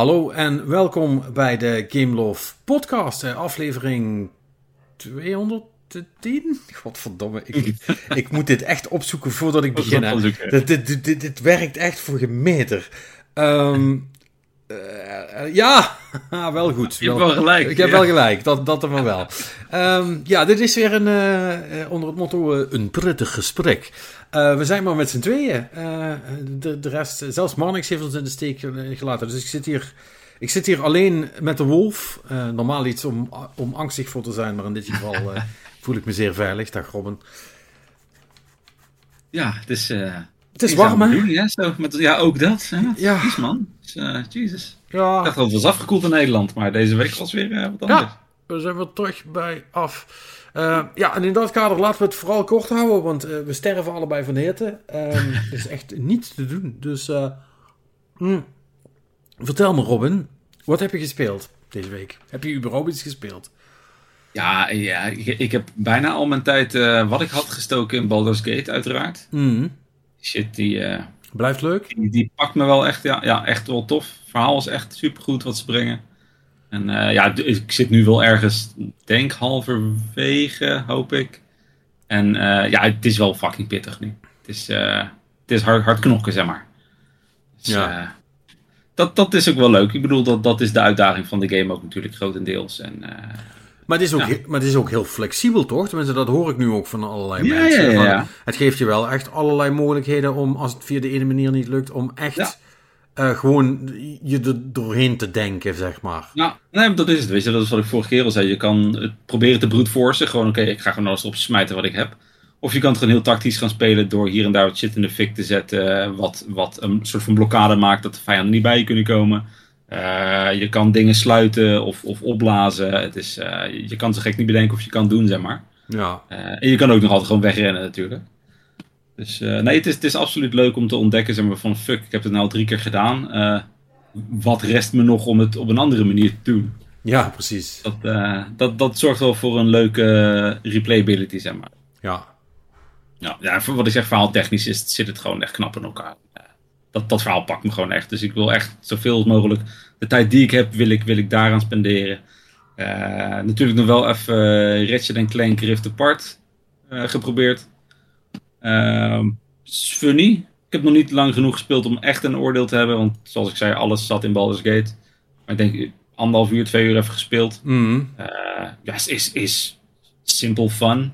Hallo en welkom bij de Game Love podcast, eh, aflevering 210. Godverdomme, ik, ik moet dit echt opzoeken voordat ik begin. hè. Dit, dit, dit, dit, werkt echt voor gemeter. Ehm eh, ja, wel goed. Je hebt wel gelijk. Ik heb ja. wel gelijk, dat, dat er maar wel. Ehm, ja, dit is weer een, eh, eh, onder het motto eh, een prettig gesprek. Eh, we zijn maar met z'n tweeën. Eh, de, de rest, zelfs Marnix heeft ons in de steek gelaten. Dus ik zit hier, ik zit hier alleen met de wolf. Eh, normaal iets om, om angstig voor te zijn, maar in dit geval voel ik me zeer veilig. Dag Robin. Ja, het is... Het is warm, hè? hè? Zo, met, ja, ook dat. Hè? Ja. Man. Dus, Jesus. Ik Ja, dacht dat het was afgekoeld in Nederland, maar deze week was weer wat anders. Ja, we zijn er terug bij af. Eh, ja, en in dat kader laten we het vooral kort houden, want eh, we sterven allebei van de hitte. Ehm er is echt niets te doen. Dus eh, mm. vertel me, Robin, wat heb je gespeeld deze week? Heb je überhaupt iets gespeeld? Ja, ja ik, ik heb bijna al mijn tijd eh, wat ik had gestoken in Baldur's Gate, uiteraard. Mm. Shit, die, eh, Blijft leuk? die, die pakt me wel echt, ja, ja, echt wel tof. Het verhaal is echt supergoed wat ze brengen. En eh, ja, ik zit nu wel ergens, denk halverwege, hoop ik. En eh, ja, het is wel fucking pittig nu. Het is, eh, het is hard, hard knokken, zeg maar. Dus, Ja. dat, dat is ook wel leuk. Ik bedoel, dat, dat is de uitdaging van de game ook natuurlijk grotendeels. En, Maar het, is ook, Ja. he- maar het is ook heel flexibel, toch? Tenminste, dat hoor ik nu ook van allerlei Ja, mensen. ja, ja, Van, ja. Het geeft je wel echt allerlei mogelijkheden om, als het via de ene manier niet lukt, om echt Ja. eh, gewoon je er doorheen te denken, zeg maar. Nou, nee, dat is het. Weet je, dat is wat ik vorige keer al zei. Je kan het proberen te brute. Gewoon, oké, ik ga gewoon alles erop smijten wat ik heb. Of je kan het gewoon heel tactisch gaan spelen door hier en daar wat shit in de fik te zetten. Wat, wat een soort van blokkade maakt dat de vijanden niet bij je kunnen komen. Eh, je kan dingen sluiten of, of opblazen. Het is, eh, je kan zo gek niet bedenken of je kan doen, zeg maar. Ja. En je kan ook nog altijd gewoon wegrennen natuurlijk. Dus eh, nee, het is, het is absoluut leuk om te ontdekken zeg maar, van fuck, ik heb het nou al drie keer gedaan. Eh, wat rest me nog om het op een andere manier te doen? ja, precies. Dat, eh, dat, dat zorgt wel voor een leuke replayability, zeg maar. Ja. Ja, ja, voor wat ik zeg, verhaaltechnisch is, zit het gewoon echt knap in elkaar. Dat, dat verhaal pakt me gewoon echt. Dus ik wil echt zoveel mogelijk de tijd die ik heb, wil ik, wil ik daaraan spenderen. Natuurlijk nog wel even Ratchet Clank Rift Apart geprobeerd. Ehm, is funny. Ik heb nog niet lang genoeg gespeeld om echt een oordeel te hebben. Want zoals ik zei, alles zat in Baldur's Gate. Maar ik denk anderhalf uur, twee uur even gespeeld. Eh, ja, is, is, is simpel fun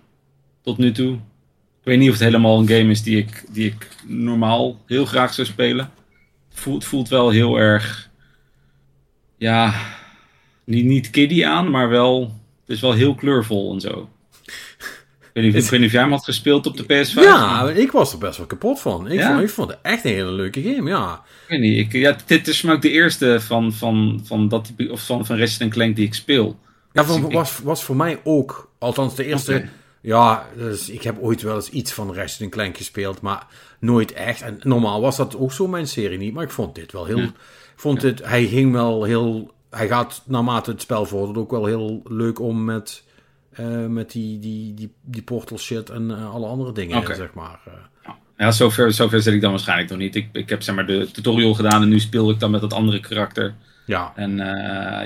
tot nu toe. Ik weet niet of het helemaal een game is die ik, die ik normaal heel graag zou spelen. Het voelt, voelt wel heel erg. Ja, niet, niet kiddie aan, maar wel. Het is wel heel kleurvol en zo. Ik weet niet, of- ik weet niet of jij hem had gespeeld op de PS5. Ja, ik was er best wel kapot van. Ik, Ja? vond, ik vond het echt een hele leuke game, ja. Ik weet niet. Ik, ja, dit is maar ook de eerste van, van, van, dat of van, van Resident Clank die ik speel. Ja, Dus van, ik- was, was voor mij ook, althans de eerste... Ja, dus ik heb ooit wel eens iets van Resident Clank gespeeld, maar nooit echt. En normaal was dat ook zo mijn serie niet, maar ik vond dit wel heel... Vond dit, hij ging wel heel... Hij gaat naarmate het spel vordert ook wel heel leuk om met, eh, met die, die, die, die portal shit en eh, alle andere dingen, zeg maar. eh. Ja, zover, zover zit ik dan waarschijnlijk nog niet. Ik, ik heb zeg maar de tutorial gedaan en nu speel ik dan met dat andere karakter. ja. En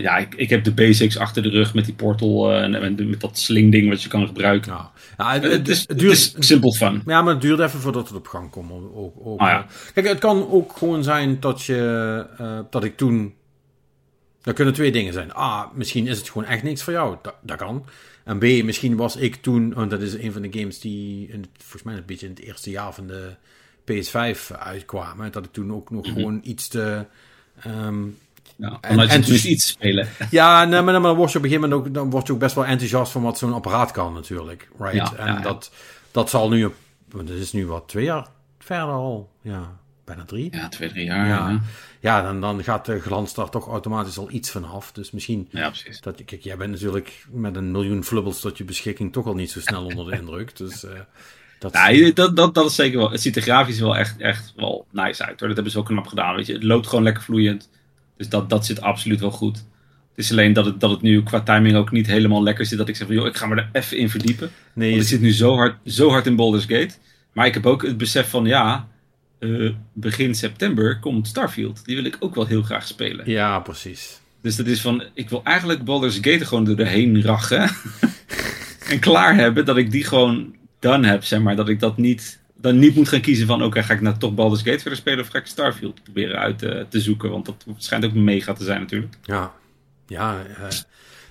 ja, ik, ik heb de basics achter de rug met die portal en, en met dat slingding wat je kan gebruiken. Ja, ja het, is, het het duurt, is simpel fun. Ja, maar het duurt even voordat het op gang komt. Ook, ook, Ah, ja. Kijk, het kan ook gewoon zijn dat, je, dat ik toen... Dat kunnen twee dingen zijn. A, misschien is het gewoon echt niks voor jou. Dat, dat kan. En B, misschien was ik toen... Want dat is een van de games die in het, volgens mij een beetje in het eerste jaar van de PS5 uitkwamen. Dat ik toen ook nog gewoon iets te... ehm, Ja, En- en- tenminste iets spelen. ja, nee, maar, dan word je op een gegeven moment ook, dan word je ook best wel enthousiast van wat zo'n apparaat kan natuurlijk. Right? Ja, en ja. Dat, dat zal nu, het is nu wat, twee jaar verder al. Ja, bijna drie. Ja, twee, drie jaar. Ja, Ja, ja dan, dan gaat de glans daar toch automatisch al iets van af. Dus misschien, ja precies. dat, kijk, jij bent natuurlijk met een miljoen flubbels tot je beschikking toch al niet zo snel onder de indruk. Dus eh, dat... Ja, dat, dat, dat is zeker wel. Het ziet er grafisch wel echt, echt wel nice uit hoor. Dat hebben ze wel knap gedaan. Weet je. Het loopt gewoon lekker vloeiend. Dus dat, dat zit absoluut wel goed. Het is alleen dat het, dat het nu qua timing ook niet helemaal lekker zit. Dat ik zeg van joh, ik ga me er even in verdiepen. nee, Want ik zit nu zo hard, zo hard in Baldur's Gate. Maar ik heb ook het besef van ja, eh, begin september komt Starfield. Die wil ik ook wel heel graag spelen. Ja, precies. Dus dat is van, ik wil eigenlijk Baldur's Gate gewoon door de heen rachen. en klaar hebben, dat ik die gewoon done heb, zeg maar. Dat ik dat niet, dan niet moet gaan kiezen van, oké, ga ik nou toch Baldur's Gate verder spelen of ga ik Starfield proberen uit te, te zoeken. Want dat schijnt ook mega te zijn natuurlijk. Ja, ja, uh,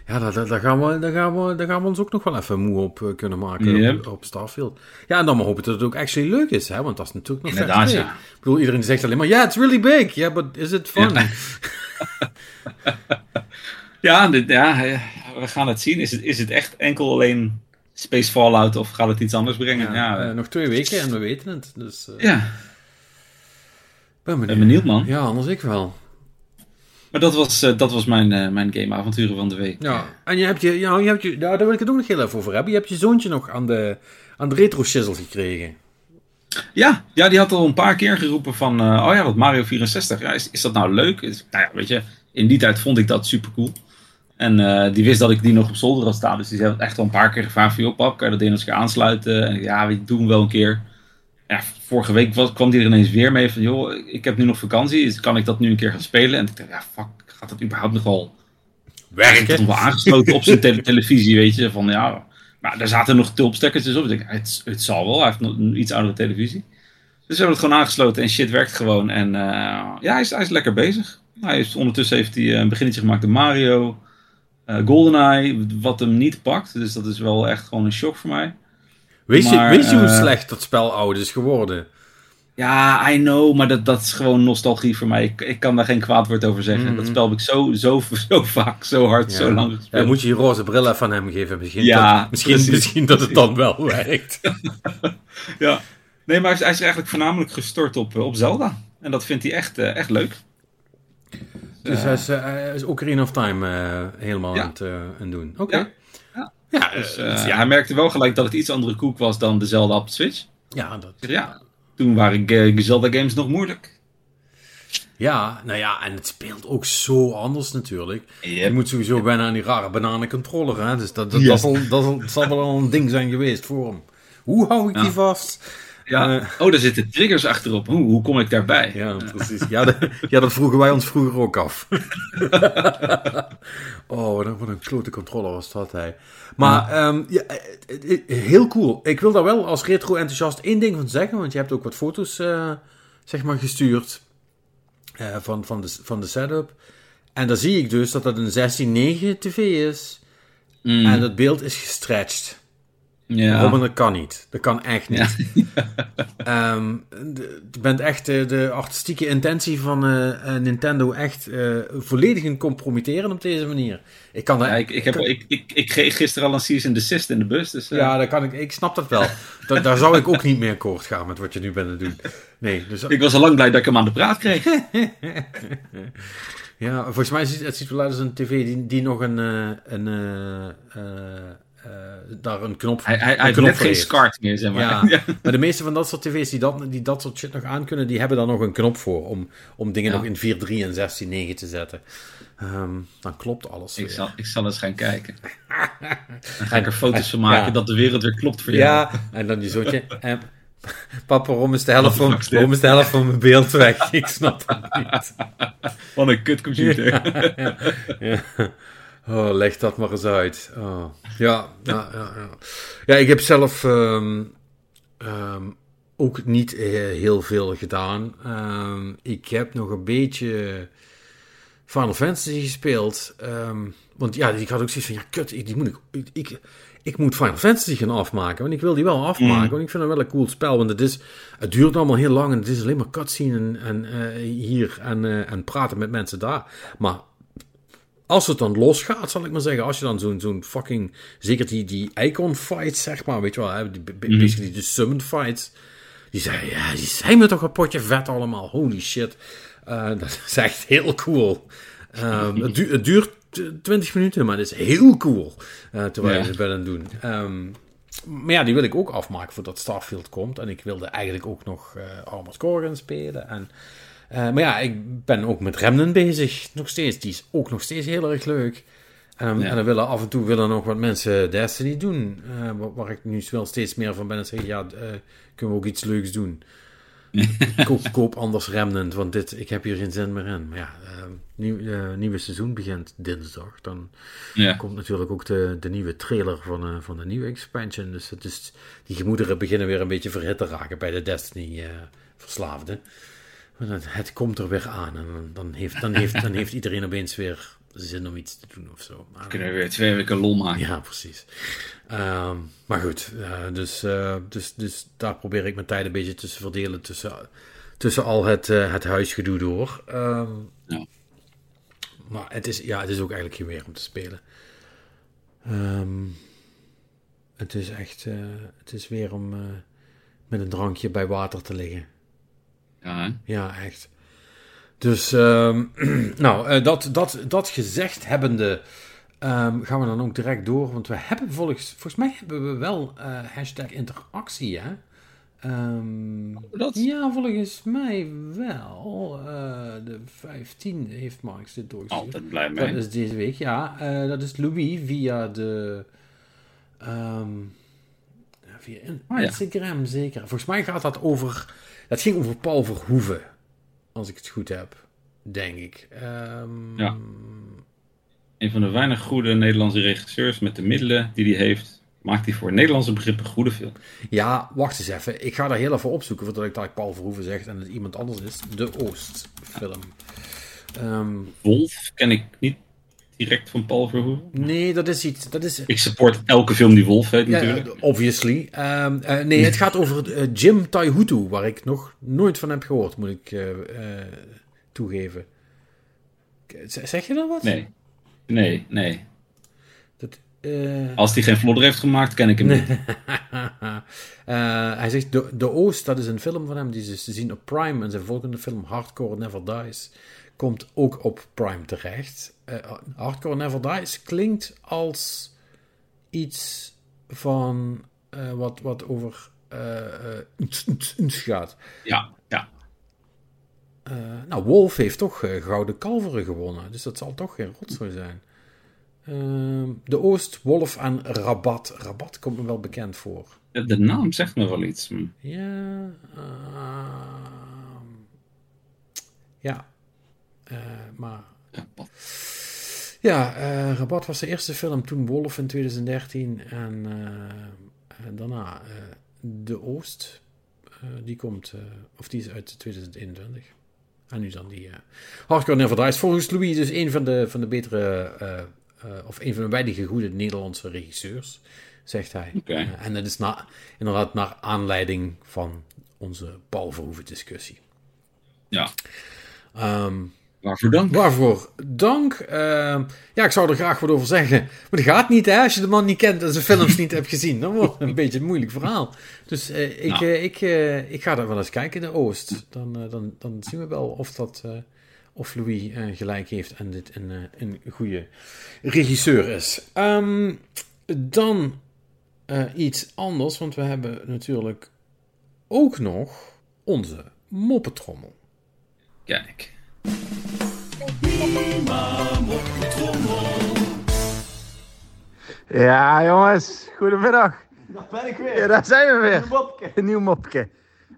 ja daar, daar, gaan we, daar, gaan we, daar gaan we ons ook nog wel even moe op uh, kunnen maken Yep. op, op Starfield. Ja, en dan maar hopen dat het ook echt leuk is, hè? want dat is natuurlijk nog Inderdaad, ja. Ik bedoel, iedereen zegt alleen maar, ja, it's really big. Ja, but is it fun? Ja. Ja, dit, ja, eh, we gaan het zien. Is het, is het echt enkel alleen Space Fallout of gaat het iets anders brengen? Ja, eh, nog twee weken en we weten het. Dus eh, ja. ben ben benieuwd, man. Ja, anders ik wel. Maar dat was, eh, dat was mijn, eh, mijn gameavonturen van de week. Ja, en je hebt je, ja, je hebt je, nou, daar wil ik het ook nog heel even over hebben. Je hebt je zoontje nog aan de, aan de retro shizzle gekregen. Ja, ja, die had al een paar keer geroepen van, eh, oh ja, dat Mario 64, ja, is, is dat nou leuk? Is, nou ja, weet je, in die tijd vond ik dat super cool. En die wist dat ik die nog op zolder had staan, dus die heeft echt al een paar keer gevraagd van, joh pap, kan je dat ding eens gaan aansluiten? En ik, ja, we doen wel een keer. Ja, vorige week was, kwam die er ineens weer mee van, joh, ik heb nu nog vakantie, dus kan ik dat nu een keer gaan spelen? En ik dacht, ja, fuck, gaat dat überhaupt nog wel werken? nog wel aangesloten op zijn tele- televisie, weet je, van ja... Maar daar zaten nog tulpstekkertjes op. Ik denk, het, het zal wel, hij heeft nog een iets oudere televisie. Dus we hebben het gewoon aangesloten en shit werkt gewoon. En eh, ja, hij is, hij is lekker bezig. Hij heeft, ondertussen heeft hij eh, een beginnetje gemaakt in Mario. eh GoldenEye, wat hem niet pakt. Dus dat is wel echt gewoon een shock voor mij. Weet, Maar, je, weet je hoe eh, slecht dat spel oud is geworden? Ja, I know, maar dat, dat is gewoon nostalgie voor mij. Ik, ik kan daar geen kwaad woord over zeggen. Mhm. Dat spel heb ik zo, zo, zo vaak, zo hard, Ja. zo lang Ja, gespeeld. moet je je roze bril aan hem geven. Misschien, Ja, dat, misschien, precies. misschien dat het dan wel werkt. Ja. Nee, maar hij is, hij is eigenlijk voornamelijk gestort op, eh, op Zelda. En dat vindt hij echt, eh, echt leuk. Dus hij is, hij is Ocarina of Time helemaal Ja. aan het eh, aan doen. Oké. Ja. Ja. Dus, eh, eh, ja, Hij merkte wel gelijk dat het iets andere koek was dan de Zelda op de Switch. ja, dat, Ja, toen waren eh, Zelda games nog moeilijk. ja, nou ja, en het speelt ook zo anders natuurlijk. Je moet sowieso wennen aan die rare bananencontroller. Hè? Dus dat, dat, zal, dat zal, zal wel een ding zijn geweest voor hem. Hoe hou ik die vast? Ja. Eh, oh, daar zitten triggers achterop. Hoe, hoe kom ik daarbij? Ja, precies. Ja, dat, ja, dat vroegen wij ons vroeger ook af. oh, wat een, klote controller was dat, hij. Maar ehm, ja, eh, eh, heel cool. Ik wil daar wel als retro-enthousiast één ding van zeggen, want je hebt ook wat foto's, zeg maar, gestuurd van, van, de, van de setup. En daar zie ik dus dat dat een 16.9 tv is. Mm, En dat beeld is gestretched. Ja. Robin, dat kan niet. Dat kan echt niet. Ehm, de- je bent echt de artistieke intentie van eh, eh, Nintendo echt eh, volledig in compromitteren op deze manier. Ik kan Ja, ik, ik, heb, ik, ik, ik kreeg gisteren al een cease and desist in de bus. Dus, ja, daar kan ik, ik snap dat wel. Da- daar zou ik ook niet meer akkoord gaan met wat je nu bent aan het doen. Nee, dus, Ik was al lang blij dat ik hem aan de praat kreeg. ja, volgens mij ziet het ziet wel uit als een tv die, die nog een, een, daar een knop Hij, hij, een hij heeft knop voor geen. SCART meer, zeg maar. Ja, maar de meeste van dat soort tv's die dat, die dat soort shit nog aankunnen, die hebben daar nog een knop voor om, om dingen Ja. nog in 4.3 en 16.9 te zetten. Ehm, dan klopt alles. Ik weer. zal, ik zal eens gaan kijken. Dan ga ik er foto's van maken Ja. dat de wereld weer klopt voor jou. Ja, en dan die zoontje. En, papa, waarom is, de helft van, waarom is de helft van mijn beeld weg? Ik snap het niet. Wat een kutcomputer. ja, ja. Oh, leg dat maar eens uit. Oh. Ja, ja, ja, ja. ja, ik heb zelf ehm, ehm, ook niet eh, heel veel gedaan. Ehm, ik heb nog een beetje Final Fantasy gespeeld. Want ja, ik had ook zoiets van, ja, kut, ik, die moet ik, ik, ik, ik moet Final Fantasy gaan afmaken. Want ik wil die wel afmaken, Mm. want ik vind het wel een cool spel. Want het, is, het duurt allemaal heel lang en het is alleen maar cutscene en, en, eh, hier en, eh, en praten met mensen daar. Maar als het dan losgaat, zal ik maar zeggen, als je dan zo'n zo'n fucking, zeker die, die icon fights, zeg maar, weet je wel, hè, die, Mhm. basically de summon fights, die zijn, ja, die zijn me toch een potje vet allemaal, holy shit. Eh, dat is echt heel cool. Ehm, het, du- het duurt t- 20 minuten, maar het is heel cool, eh, terwijl Ja. je het bent aan het doen. Ehm, maar ja, die wil ik ook afmaken voordat Starfield komt. En ik wilde eigenlijk ook nog eh Armored Core gaan spelen. En, eh, maar ja, ik ben ook met Remnant bezig, nog steeds. Die is ook nog steeds heel erg leuk. En, Ja. en dan willen af en toe willen nog wat mensen Destiny doen. eh, waar, waar ik nu wel steeds meer van ben en zeg, ja, eh, kunnen we ook iets leuks doen. koop, koop anders Remnant, want dit, ik heb hier geen zin meer in. Maar ja, uh, nieuw, uh, nieuwe seizoen begint dinsdag. Dan Ja. komt natuurlijk ook de, de nieuwe trailer van, uh, van de nieuwe expansion. Dus het is, die gemoederen beginnen weer een beetje verhit te raken bij de Destiny-verslaafden. Het, het komt er weer aan en dan heeft, dan heeft, dan heeft iedereen opeens weer zin om iets te doen of zo. Maar, Kunnen we weer twee weken lol maken. ja, precies. Um, maar goed, uh, dus, uh, dus, dus daar probeer ik mijn tijd een beetje tussen verdelen tussen, tussen al het, uh, het huisgedoe door. Um, ja. Maar het is, ja, het is ook eigenlijk geen weer om te spelen. Um, het is echt, het is weer om met een drankje bij water te liggen. Ja, hè? Ja, echt. Dus, um, nou, uh, dat, dat, dat gezegd hebbende, um, gaan we dan ook direct door. Want we hebben volgens, volgens mij hebben we wel uh, hashtag interactie, hè? Um, dat? Ja, volgens mij wel. Uh, de 15 heeft Marx dit doorgestuurd. Altijd blij mee. Dat is deze week, ja. Uh, dat is Louis via de... Um, via Instagram, oh, ja. zeker. Volgens mij gaat dat over... Dat ging over Paul Verhoeven. Als ik het goed heb. Denk ik. Um, ja. Een van de weinig goede Nederlandse regisseurs met de middelen die hij heeft maakt hij voor Nederlandse begrippen goede film. Ja, wacht eens even. Ik ga daar heel even opzoeken voordat ik dat Paul Verhoeven zeg en het iemand anders is. De Oost film. Um, Wolf ken ik niet direct van Paul Verhoeven. Nee, dat is iets. Dat is... Ik support elke film die Wolf heet ja, natuurlijk. Obviously. Um, uh, nee, het gaat over uh, Jim Taihutu, waar ik nog nooit van heb gehoord, moet ik uh, toegeven. Zeg je dat wat? Nee. Nee, nee. Dat. Als hij geen vlodder heeft gemaakt, ken ik hem niet. hij zegt, de, de Oost, dat is een film van hem, die is te zien op Prime. En zijn volgende film, Hardcore Never Dies, komt ook op Prime terecht. Uh, Hardcore Never Dies klinkt als iets van wat, wat over gaat. Ja, ja. nou, Wolf heeft toch gouden kalveren gewonnen, dus dat zal toch geen rotzooi zijn. Uh, de Oost, Wolf en Rabat. Rabat komt me wel bekend voor. De naam zegt me wel iets. Maar... Ja. Uh, ja. Uh, maar. Rabat. Ja, uh, Rabat was de eerste film, toen Wolf in 2013. En daarna De Oost. die komt, of die is uit 2021. En nu dan die uh, Hardcore Never Dies. Volgens Louis dus een van de, van de betere uh, of een van de weinige goede Nederlandse regisseurs, zegt hij. Okay. Uh, en dat is na, inderdaad naar aanleiding van onze Paul Verhoeven discussie. Ja. Um, waarvoor dank? Waarvoor dank. Uh, ja, ik zou er graag wat over zeggen. Maar dat gaat niet, hè? Als je de man niet kent en zijn films niet hebt gezien, dan wordt het een beetje een moeilijk verhaal. Dus uh, ik, Nou. ik, ik ga daar wel eens kijken in de Oost. Dan, dan, dan zien we wel of dat of Louis gelijk heeft en dit een, een goede regisseur is. Um, dan iets anders, want we hebben natuurlijk ook nog onze moppetrommel. Kijk. Ja, jongens, goedemiddag. Daar ben ik weer. Ja, daar zijn we weer. Een mopke. Een nieuw mopje.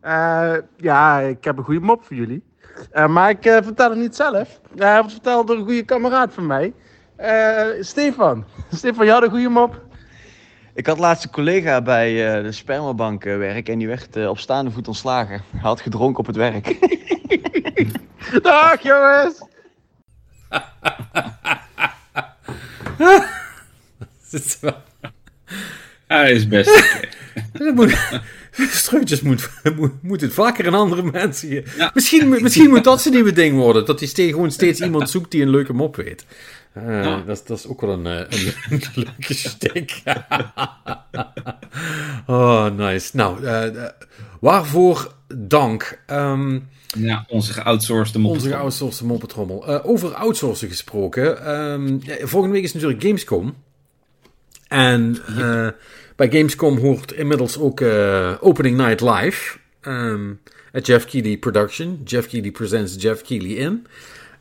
Uh, ja, ik heb een goede mop voor jullie. Uh, maar ik uh, vertel het niet zelf. Hij wordt verteld door een goede kameraad van mij. Uh, Stefan. Stefan, je had een goede mop. Ik had laatst een collega bij uh, de spermabank werk en die werd uh, op staande voet ontslagen. Hij had gedronken op het werk. Dag jongens! Hij is best. Struutjes moet, moet, moet het vaker in andere mensen. Ja. Misschien, misschien moet dat zijn nieuwe ding worden. Dat hij steeds, gewoon steeds iemand zoekt die een leuke mop weet. Uh, ja. dat, dat, is ook wel een, een, een leuke oh, nice. Nou, uh, waarvoor dank. Um, ja, onze geoutsourced moppetrommel. Onze geoutsourced moppetrommel. Uh, over outsourcen gesproken. Um, ja, volgende week is natuurlijk Gamescom. En ja. bij Gamescom hoort inmiddels ook Opening Night Live. Um, a Jeff Keighley production. Jeff Keighley presents Jeff Keighley in.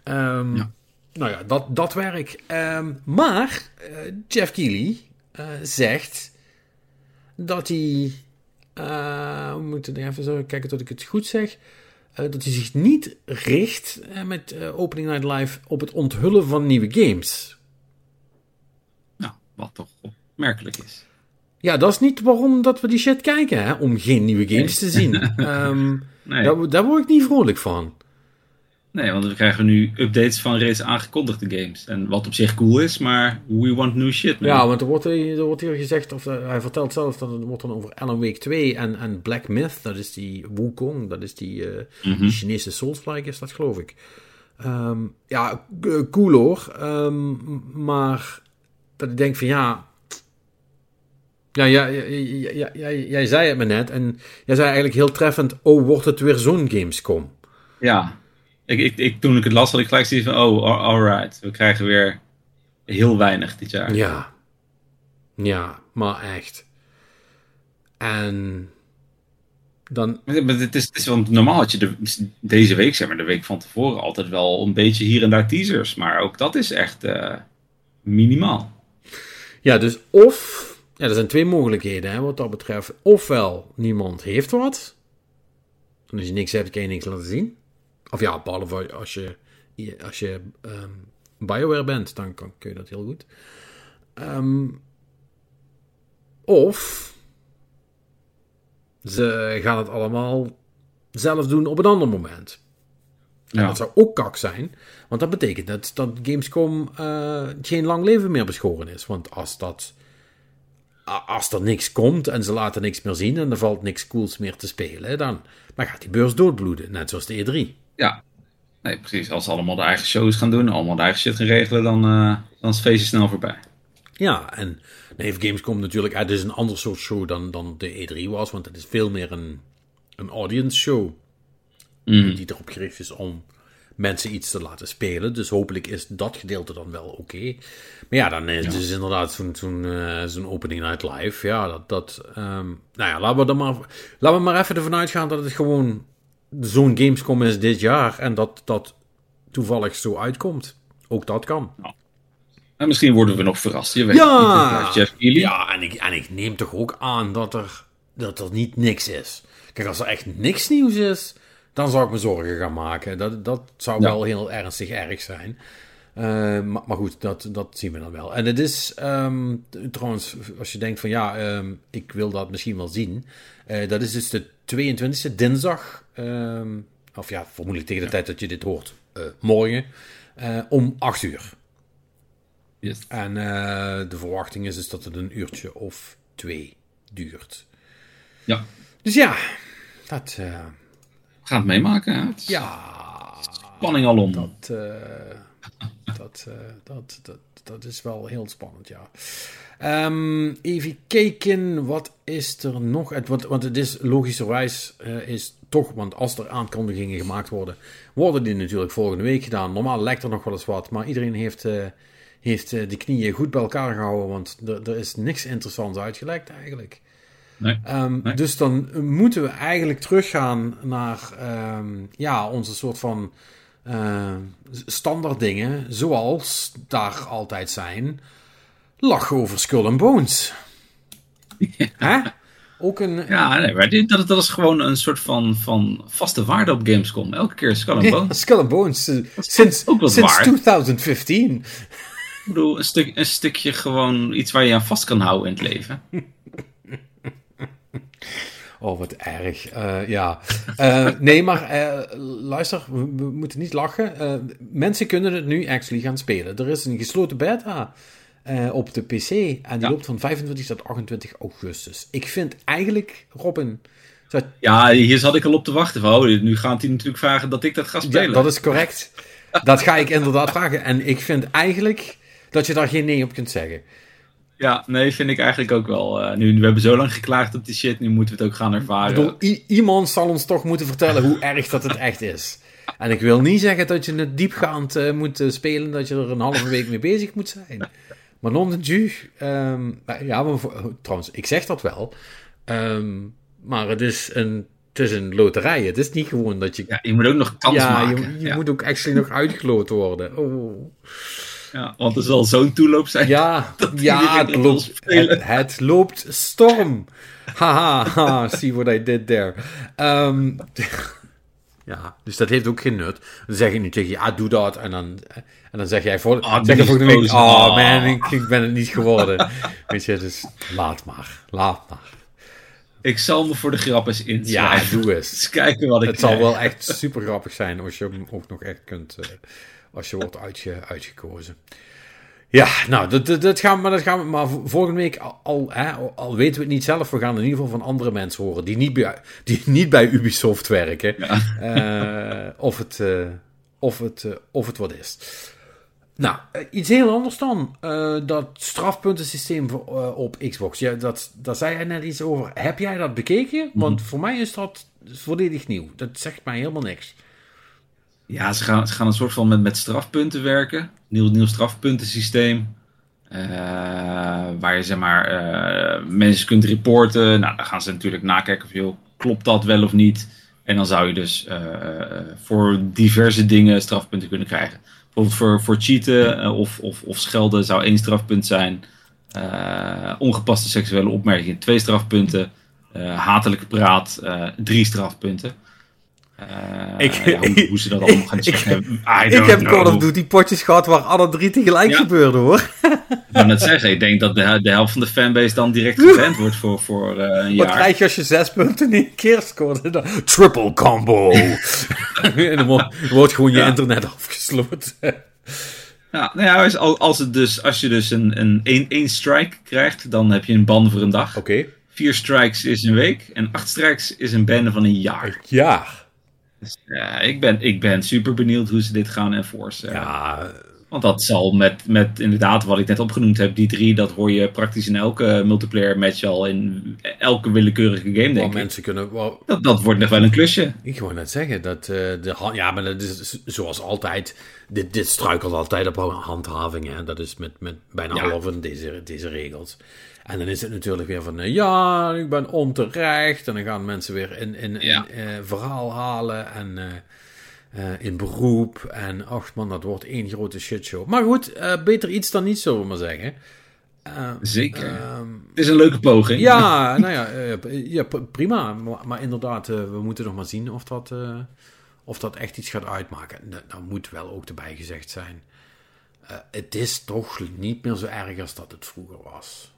Um, ja. Nou ja, dat, dat werk. Maar Jeff Keighley zegt dat hij eh, we moeten even zo kijken dat ik het goed zeg. Eh, dat hij zich niet richt eh, met eh, Opening Night Live op het onthullen van nieuwe games. Nou, wat toch opmerkelijk is. Ja, dat is niet waarom dat we die shit kijken, hè? om geen nieuwe games te zien. Ehm, Nee, daar, daar word ik niet vrolijk van. Nee, want we krijgen nu updates van reeds aangekondigde games. En wat op zich cool is, maar we want new shit. man. Ja, want er wordt, hier- er wordt hier gezegd, of eh, hij vertelt zelf dat het wordt dan over Alan Wake 2 en, en Black Myth, dat is die Wukong, dat is die, eh, Mhm. die Chinese Souls-like is dat geloof ik. Ehm, ja, k- cool hoor, Ehm, maar dat ik denk van ja, ja, ja, jij zei het me net en jij zei eigenlijk heel treffend, oh wordt het weer zo'n Gamescom? Ja. Ik, ik, ik, toen ik het las, had ik gelijk zoiets van, oh, al- alright. We krijgen weer heel weinig dit jaar. Ja. Ja, maar echt. En dan. Maar het is, het is want normaal had je de, deze week, zeg maar, de week van tevoren altijd wel een beetje hier en daar teasers. Maar ook dat is echt eh, minimaal. Ja, dus of. Ja, er zijn twee mogelijkheden hè, wat dat betreft. Ofwel, niemand heeft wat. En als je niks hebt, kan je niks laten zien. Of ja, behalve als je, als je ehm, BioWare bent, dan kan, kun je dat heel goed. Ehm, of ze gaan het allemaal zelf doen op een ander moment. En Ja. dat zou ook kak zijn, want dat betekent dat, dat Gamescom eh, geen lang leven meer beschoren is. Want als, dat, als er niks komt en ze laten niks meer zien en er valt niks cools meer te spelen, dan, dan gaat die beurs doodbloeden, net zoals de E3. Ja. Nee, precies. Als ze allemaal de eigen shows gaan doen, allemaal de eigen shit gaan regelen, dan, eh, dan is het feestje snel voorbij. Ja, en heeft Gamescom natuurlijk, het is een ander soort show dan, dan de E3 was, want het is veel meer een, een audience show. Mhm. die erop gericht is om mensen iets te laten spelen. Dus hopelijk is dat gedeelte dan wel oké. Maar ja, dan is dus inderdaad zo'n zo'n eh, zo'n opening night live. Ja, dat... dat ehm, nou ja, laten we, dan maar, laten we maar even ervan uitgaan dat het gewoon zo'n Gamescom is dit jaar. En dat dat toevallig zo uitkomt. Ook dat kan. En misschien worden we nog verrast. Je weet Ja. niet. Jeff Keighley. Ja, en ik, en ik neem toch ook aan dat er, dat er niet niks is. Kijk, als er echt niks nieuws is, dan zou ik me zorgen gaan maken. Dat, dat zou Ja. wel heel ernstig erg zijn. Eh, maar, maar goed, dat, dat zien we dan wel. En het is ehm, trouwens, als je denkt van ja, ehm, ik wil dat misschien wel zien. eh, dat is dus de 22e dinsdag. Ehm, of ja, vermoedelijk tegen de tijd dat je dit hoort, eh, morgen. eh, om 8 uur. Yes. En eh, de verwachting is dus dat het een uurtje of twee duurt. Ja. Dus ja, dat, We gaan het meemaken. Hè? Het is ja, Spanning al om. dat, dat, eh, dat, dat, dat is wel heel spannend, ja. Ehm, even kijken, wat is er nog? Het, want, want het is logischerwijs eh, is toch, want als er aankondigingen gemaakt worden, worden die natuurlijk volgende week gedaan. Normaal lijkt er nog wel eens wat, maar iedereen heeft, eh, heeft de knieën goed bij elkaar gehouden, want er, is niks interessants uitgelekt eigenlijk. Nee. Ehm, Nee. Dus dan moeten we eigenlijk teruggaan naar ehm, ja, onze soort van eh, standaard dingen, zoals daar altijd zijn. Lachen over Skull and Bones. Hè? Ook een... Ja, nee, maar dit, dat, dat is gewoon een soort van, van vaste waarde op Gamescom. Elke keer Skull and Bones. Skull and Bones, eh, sinds, ook wat sinds waard. 2015. Ik bedoel, een, stuk, een stukje gewoon iets waar je aan vast kan houden in het leven. Oh, wat erg. Eh, ja. Eh, nee, maar eh, luister, we, we moeten niet lachen. Mensen kunnen het nu actually gaan spelen. Er is een gesloten beta op de PC en die Ja. loopt van 25 tot 28 augustus. Ik vind eigenlijk, Robin, Ja, hier zat ik al op te wachten. Van, oh, nu gaat hij natuurlijk vragen dat ik dat ga ja, spelen. dat is correct. Dat ga ik inderdaad vragen. En ik vind eigenlijk dat je daar geen nee op kunt zeggen. Ja, nee, vind ik eigenlijk ook wel. eh, nu, we hebben zo lang geklaagd op die shit, nu moeten we het ook gaan Ik ervaren. bedoel, iemand zal ons toch moeten vertellen hoe erg dat het echt is. En ik wil niet zeggen dat je het diepgaand eh, moet eh, spelen, dat je er een halve week mee bezig moet zijn. Maar non de ju. ehm, ja, maar trouwens, ik zeg dat wel. Ehm, maar het is, een, het is een loterij. Het is niet gewoon dat je... Ja, je moet ook nog kans ja, maken. je, je ja. moet ook actually nog uitgeloot worden. Oh. Ja, want er zal zo'n toeloop zijn. Ja, ja het, loopt, het, het, loopt storm. Haha, ha, see what I did there. Um, ja, dus dat heeft ook geen nut. Dan zeg je nu tegen je, ah, doe dat. En dan, en dan zeg jij voor, Ah, zeg je niet volgende week, gekozen. oh Ah. man, ik, ik ben het niet geworden. Weet je, dus laat maar, laat maar. Ik zal me voor de grap eens Ja, inschrijven. doe eens. Eens kijken wat ik Het zal wel echt super grappig zijn als je hem ook nog echt kunt, eh, als je wordt uitge, uitgekozen. Ja, nou, dat, dat, dat gaan we, maar dat gaan we maar volgende week al, al, hè, al weten we het niet zelf, we gaan in ieder geval van andere mensen horen die niet bij, die niet bij Ubisoft werken. Eh, of, het, eh, of, het, eh, of het wat is. Nou, iets heel anders dan. dat strafpuntensysteem voor, op Xbox. Ja, dat, daar zei jij net iets over. Heb jij dat bekeken? Want voor mij is dat volledig nieuw. Dat zegt mij helemaal niks. Ja, ze gaan, ze gaan een soort van met, met strafpunten werken. Nieuw, nieuw strafpuntensysteem. Eh, waar je zeg maar eh, mensen kunt reporten. Nou, dan gaan ze natuurlijk nakijken of joh, klopt dat wel of niet. En dan zou je dus eh, voor diverse dingen strafpunten kunnen krijgen. Bijvoorbeeld voor, voor cheaten of, of, of schelden zou één strafpunt zijn. Ongepaste seksuele opmerkingen twee strafpunten. Hatelijke praat drie strafpunten. Eh, Ik- ja, hoe, hoe ze dat allemaal gaan ik-. I Ik heb know. Call of Duty potjes gehad waar alle drie tegelijk Ja. gebeurden hoor. Ik net zeggen, ik denk dat de, de helft van de fanbase dan direct geband wordt voor, voor eh, een Wat jaar. krijg je als je zes punten in één keer scoort? Dan- Triple combo. en dan wo- wordt gewoon je Ja. internet afgesloten. Ja, nou ja, als, als, het dus, als je dus een, een één, één strike krijgt, dan heb je een ban voor een dag. Oké. Vier strikes is een week en acht strikes is een ban van een jaar. Ja. Dus, ja, ik, ben, ik ben super benieuwd hoe ze dit gaan enforcen. Ja, Want dat zal met, met inderdaad wat ik net opgenoemd heb, die drie, dat hoor je praktisch in elke multiplayer match al in elke willekeurige game, denk ik. mensen kunnen... Dat, dat wordt nog wel een klusje. Ik wou net zeggen dat eh, de ja, maar dat is zoals altijd. Dit, dit struikelt altijd op handhaving. Hè? Dat is met, met bijna Ja. alle van deze, deze regels. En dan is het natuurlijk weer van eh, ja, ik ben onterecht. En dan gaan mensen weer in, in, eh, verhaal halen en eh, in beroep. En ach man, dat wordt één grote shitshow. Maar goed, beter iets dan niets, zullen we maar zeggen. Zeker. ehm, Het is een leuke poging. ja, nou ja, ja prima. Maar, maar inderdaad, we moeten nog maar zien of dat, of dat echt iets gaat uitmaken. Nou, nou moet wel ook erbij gezegd zijn. het is toch niet meer zo erg als dat het vroeger was.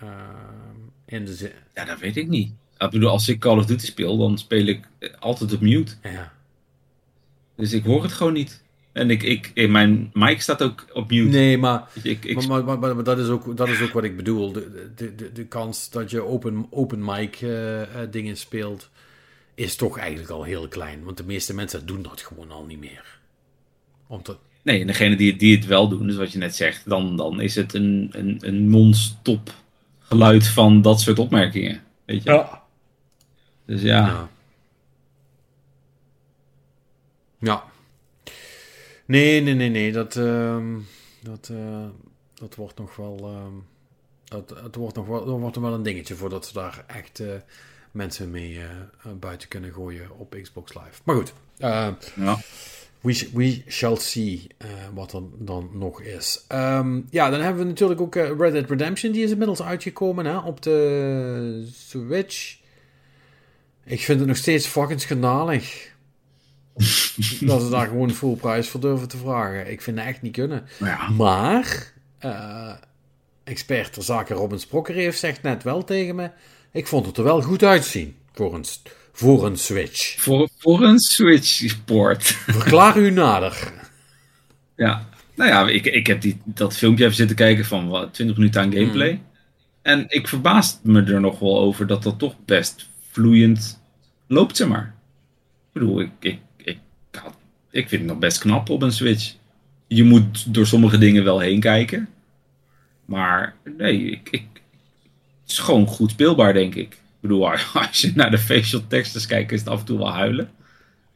Ehm, in de zin... Ja, dat weet ik niet. Ik bedoel, als ik Call of Duty speel, dan speel ik eh, altijd op mute. Ja. Dus ik hoor het gewoon niet. En ik, ik, in mijn mic staat ook op mute. Nee, maar, Ik, ik, maar, maar, maar, dat, is ook, dat is ook wat ik bedoel. De, de, de, de kans dat je open, open mic eh, eh, dingen speelt, is toch eigenlijk al heel klein. Want de meeste mensen doen dat gewoon al niet meer. Omdat, Nee, en degene die, die het wel doen, dus wat je net zegt, dan, dan is het een, een, een non-stop geluid van dat soort opmerkingen. Weet je? Dus ja, Ja. Ja. Nee, nee, nee, nee. Dat, ehm, dat, eh, dat wordt nog wel. ehm, dat, het wordt nog wel, dat wordt nog wel een dingetje voordat ze daar echt eh, mensen mee eh, buiten kunnen gooien op Xbox Live. Maar goed. ja. We, sh- we shall see eh, wat er dan nog is. Ehm, ja, dan hebben we natuurlijk ook eh, Red Dead Redemption. Die is inmiddels uitgekomen hè, op de Switch. Ik vind het nog steeds fucking schandalig. dat ze daar gewoon full prijs voor durven te vragen. Ik vind dat echt niet kunnen. Maar ja, Maar, eh, expert ter zake Robin Sprokker heeft zegt net wel tegen me... Ik vond het er wel goed uitzien voor een, voor een Switch. voor, voor een Switch-port. Verklaar u nader. Ja, nou ja, ik, ik heb die, dat filmpje even zitten kijken van wat, 20 minuten aan gameplay. Mm. En ik verbaas me er nog wel over dat dat toch best vloeiend loopt, zeg maar. Ik bedoel, ik, ik, ik, ik vind het nog best knap op een Switch. Je moet door sommige dingen wel heen kijken. Maar nee, ik, ik, het is gewoon goed speelbaar, denk ik. Ik bedoel, als je naar de facial textures kijkt, is het af en toe wel huilen.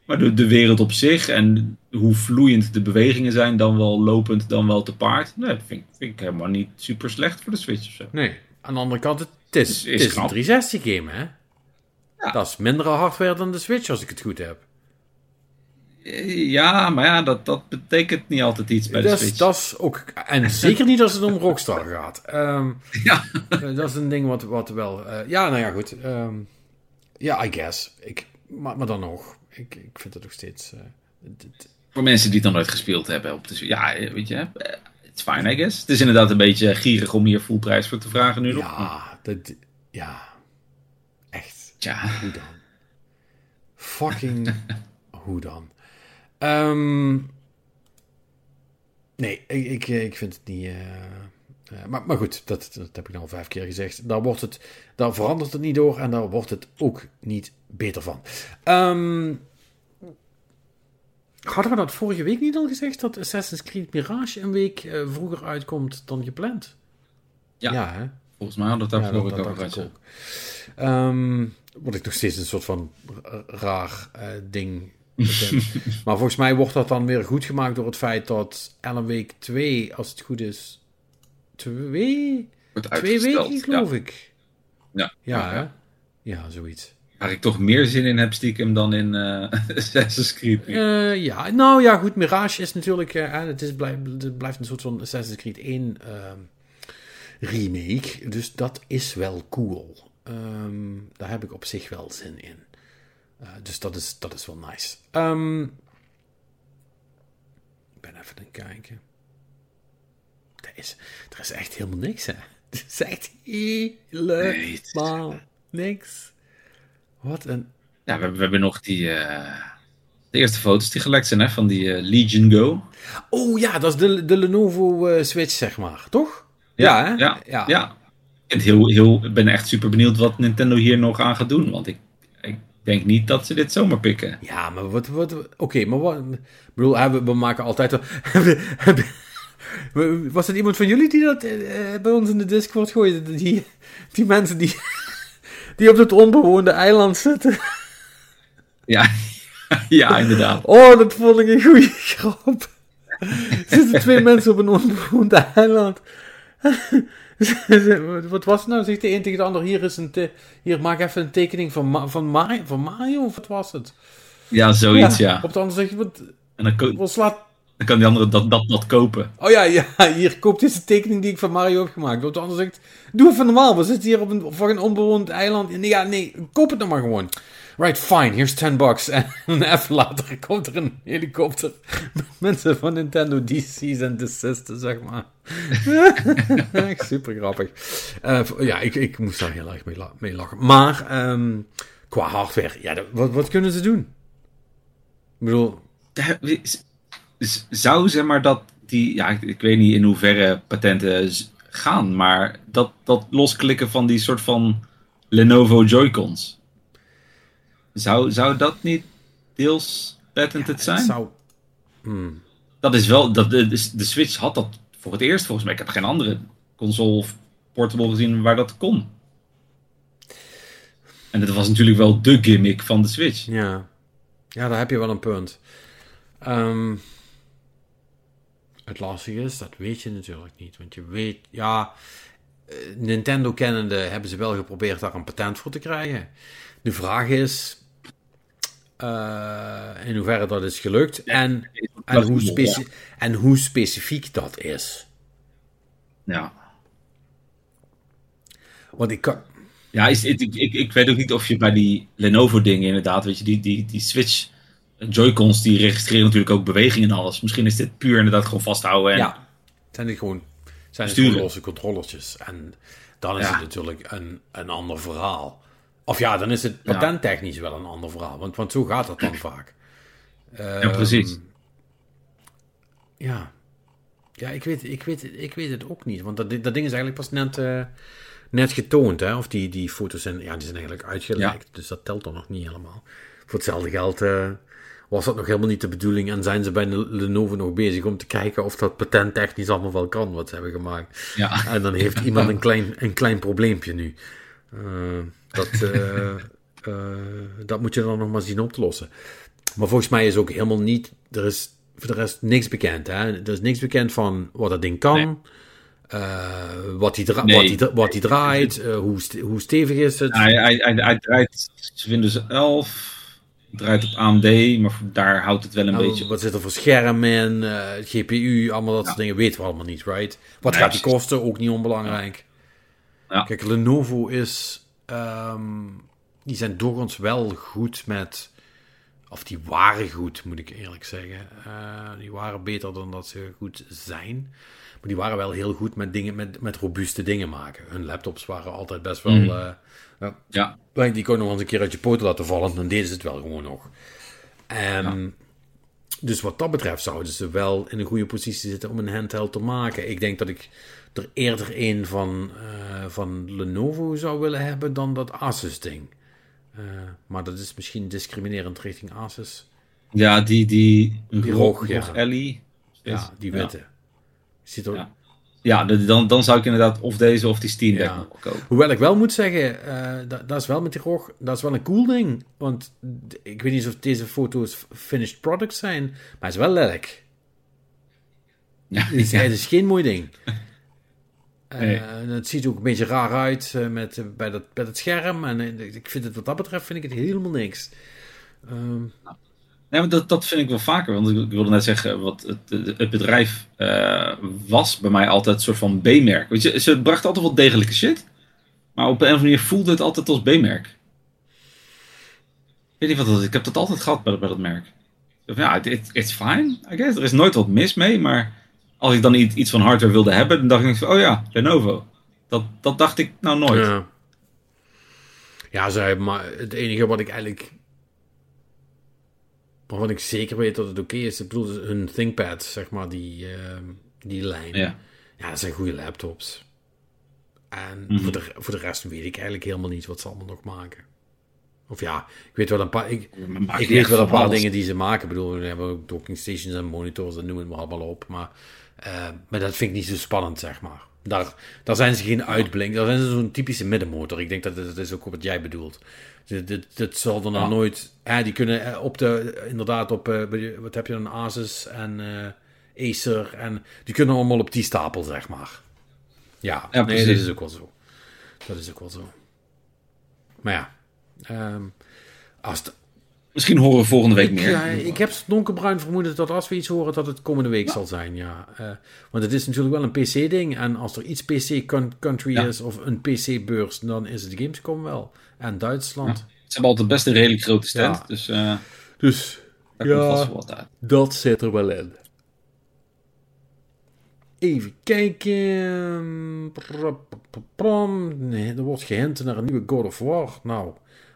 Maar de, de wereld op zich en hoe vloeiend de bewegingen zijn, dan wel lopend, dan wel te paard. Nee, dat vind, ik- vind ik helemaal niet super slecht voor de Switch of zo. Nee, aan de andere kant, het is, Is- is het is een knap. 360 game, hè? Ja. Dat is minder hardware dan de Switch, als ik het goed heb. Ja, maar ja, dat, dat betekent niet altijd iets bij de Dat is, Switch. dat is ook, en zeker niet als het om Rockstar gaat. Ehm, Ja. eh, dat is een ding wat, wat wel. eh, ja, nou ja, goed. ehm, ja, I guess. Ik, maar, maar dan nog. Ik, ik vind het nog steeds. het- Voor mensen die het nog nooit gespeeld hebben. Op de, ja, weet je, it's fine, I guess. Het is inderdaad een beetje gierig om hier full prijs voor te vragen nu nog. ja, dat, ja. Echt. Tja. Hoe dan? Fucking. hoe dan? Ehm, nee, ik, ik, ik vind het niet. eh, eh, maar, maar goed, dat, dat heb ik al vijf keer gezegd. Daar, wordt het, daar verandert het niet door en daar wordt het ook niet beter van. Ehm, hadden we dat vorige week niet al gezegd dat Assassin's Creed Mirage een week eh, vroeger uitkomt dan gepland? Ja. ja hè? Volgens mij hadden we Ja, dat, vorige gehad. ook. Ehm, wat ik nog steeds een soort van raar eh, ding. maar volgens mij wordt dat dan weer goed gemaakt door het feit dat Ellen Week 2, als het goed is, twee, twee weken geloof ik. Ja. Ja, ja. Ja, zoiets. Waar ik toch meer zin in heb stiekem dan in eh Assassin's Creed. Eh, ja, nou ja, goed. Mirage is natuurlijk. eh, het, is, blijf, het blijft een soort van Assassin's Creed 1 ehm, remake. Dus dat is wel cool. Ehm, daar heb ik op zich wel zin in. Eh, dus dat is, dat is wel nice. Ehm, ik ben even aan het kijken. Er is, er is echt helemaal niks, hè? Er is echt helemaal niks. Wat een Ja, we, hebben- we hebben nog die... eh, de eerste foto's die gelekt zijn hè, van die eh, Legion Go. Oh ja, dat is de, de Lenovo Switch, zeg maar, toch? Ja, hè? Ja, Ja. ja. Ik ben heel, heel, ik ben echt super benieuwd wat Nintendo hier nog aan gaat doen. Want ik denk niet dat ze dit zomaar pikken. Ja, maar wat... wat Oké, maar wat... Ik bedoel, hè, we, we maken altijd... wel- Was het iemand van jullie die dat eh, bij ons in de Discord gooide? Die, die mensen die, die op het onbewoonde eiland zitten. Ja, ja inderdaad. Oh, dat vond ik een goede grap. Er zitten twee mensen op een onbewoond eiland. Wat was het nou? Zegt de een tegen de ander: Hier, is een te- hier maak even een tekening van, Ma- van, Mario, van Mario, of wat was het? Ja, zoiets ja. Op de andere zeg je: Wat, En dan, wat slaat. dan kan die andere dat, dat, dat kopen. Oh ja, ja, hier koopt deze tekening die ik van Mario heb gemaakt. Op de andere zegt: Doe even normaal, we zitten hier op een, voor een onbewoond eiland. Nee, ja, nee, koop het nou maar gewoon. Right, fine, here's 10 bucks. En even later komt er een helikopter met mensen van Nintendo DC's en desisten, zeg maar. Echt super grappig. Eh, ja, ik, ik moest daar heel erg mee, mee lachen. Maar ehm, qua hardware, ja, wat, wat kunnen ze doen? Ik bedoel, z- Zou zeg maar dat die, ja, ik, weet niet in hoeverre patenten gaan, maar dat, dat losklikken van die soort van Lenovo Joy-Cons. Zou, zou dat niet deels patented zijn? zou... Hmm. Dat is wel, dat, de, de de Switch had dat voor het eerst volgens mij. Ik heb geen andere console of portable gezien waar dat kon. En dat was natuurlijk wel de gimmick van de Switch. Ja. ja, daar heb je wel een punt. Ehm, het lastige is, dat weet je natuurlijk niet. Want je weet, ja, eh, Nintendo kennende hebben ze wel geprobeerd daar een patent voor te krijgen. De vraag is eh, in hoeverre dat is gelukt en, en, hoe speci- en hoe specifiek dat is. Ja. Want ik kan, Ja, is, ik, ik, ik weet ook niet of je bij die Lenovo-dingen inderdaad, weet je, die, die, die Switch Joy-Cons, die registreren natuurlijk ook beweging en alles. Misschien is dit puur inderdaad gewoon vasthouden. En, Ja, zijn het gewoon, zijn het gewoon losse controllertjes. En dan is Ja. het natuurlijk een, een ander verhaal. Of ja, dan is het patenttechnisch wel een ander verhaal. Want, want zo gaat het dan vaak. Ja, precies. Ehm, Ja. Ja, ik weet, ik, weet, ik weet het ook niet. Want dat, dat ding is eigenlijk pas net, eh, net getoond. Hè? Of die, die foto's zijn, ja, die zijn eigenlijk uitgelekt. Dus dat telt dan nog niet helemaal. Voor hetzelfde geld eh, was dat nog helemaal niet de bedoeling. En zijn ze bij Lenovo nog bezig om te kijken of dat patenttechnisch allemaal wel kan wat ze hebben gemaakt. Ja. En dan heeft iemand een klein, een klein probleempje nu. Dat, eh, eh, dat moet je dan nog maar zien op te lossen. Maar volgens mij is ook helemaal niet. Er is voor de rest niks bekend. Hè? Er is niks bekend van wat dat ding kan. Nee. eh, wat hij dra Nee. wat draait. hoe, hoe stevig is het. Hij, hij, hij, hij draait Windows 11, draait op AMD, maar daar houdt het wel een Nou, beetje... Wat zit er voor scherm in, GPU, allemaal dat Ja. soort dingen weten we allemaal niet, right? Wat Nee, gaat die kosten? Ook niet onbelangrijk. Ja. Kijk, Lenovo is... ehm, die zijn doorgaans wel goed met... Of die waren goed, moet ik eerlijk zeggen. Eh, die waren beter dan dat ze goed zijn. Maar die waren wel heel goed met, dingen, met, met robuuste dingen maken. Hun laptops waren altijd best wel... Mm. eh, ja, Ja, die kon nog eens een keer uit je poten laten vallen. Dan deden ze het wel gewoon nog. En dus wat dat betreft zouden ze wel in een goede positie zitten om een handheld te maken. Ik denk dat ik er eerder een van, eh, van Lenovo zou willen hebben dan dat Asus ding. Eh, maar dat is misschien discriminerend richting Asus. ja die, die, Die ROG, ja. Ellie. Ja, die witte. Ziet er, Ja. Ja, dan, dan zou ik inderdaad of deze of die Steam Deck Ja. kopen. Hoewel ik wel moet zeggen, eh, dat, dat is wel met die ROG, dat is wel een cool ding. Want ik weet niet of deze foto's finished products zijn, maar het is wel lelijk. Ja, Het is, het is geen mooi ding. Eh, Nee. en het ziet ook een beetje raar uit eh, met, eh, bij, dat, bij het scherm. En eh, ik vind het wat dat betreft vind ik het helemaal niks. Nee, maar dat, dat vind ik wel vaker. Want ik, wilde net zeggen, wat het, het bedrijf eh, was bij mij altijd een soort van B-merk. Weet je, ze brachten altijd wel degelijke shit. Maar op een of andere manier voelde het altijd als B-merk. Ik weet niet wat dat is. Ik heb dat altijd gehad bij, bij dat merk. Ja, it- it's fine, I guess. Er is nooit wat mis mee, maar als ik dan iets, van hardware wilde hebben, dan dacht ik van, oh ja, Lenovo. Dat, dat dacht ik nou nooit. Ja, ja zij, maar het enige wat ik eigenlijk. Waarvan ik zeker weet dat het oké is, ik bedoel, hun ThinkPad, zeg maar, die, ehm, die lijn. Ja. Ja, dat zijn goede laptops. En Mhm. voor, de, voor de rest weet ik eigenlijk helemaal niet wat ze allemaal nog maken. Of ja, ik weet wel een paar, ik, ik weet wel een paar alles. dingen die ze maken. Ik bedoel, we hebben ook docking stations en monitors, dat noemen we allemaal op. Maar, eh, maar dat vind ik niet zo spannend, zeg maar. Daar, daar zijn ze geen uitblink. Daar zijn ze zo'n typische middenmotor. Ik denk dat dat is ook wat jij bedoelt. Dit, dit, dit zal er nou Ja. nooit... eh, die kunnen eh, op de... Inderdaad, op... eh, wat heb je dan? Asus en Acer. En die kunnen allemaal op die stapel, zeg maar. Ja, Ja, nee, dat is ook wel zo. Dat is ook wel zo. Maar ja... ehm, als Misschien horen we volgende week meer. ja, ik heb donkerbruin vermoeden dat als we iets horen, dat het komende week zal zijn. Ja. Eh, want het is natuurlijk wel een PC-ding. En als er iets PC-country Ja. is of een PC-beurs, dan is het Gamescom wel. En Duitsland. Ze hebben altijd best een redelijk grote stand. Ja. Dus eh Dus daar Ja. komt vast wel wat uit. dat zit er wel in. Even kijken. Nee, er wordt gehint naar een nieuwe God of War. Nou,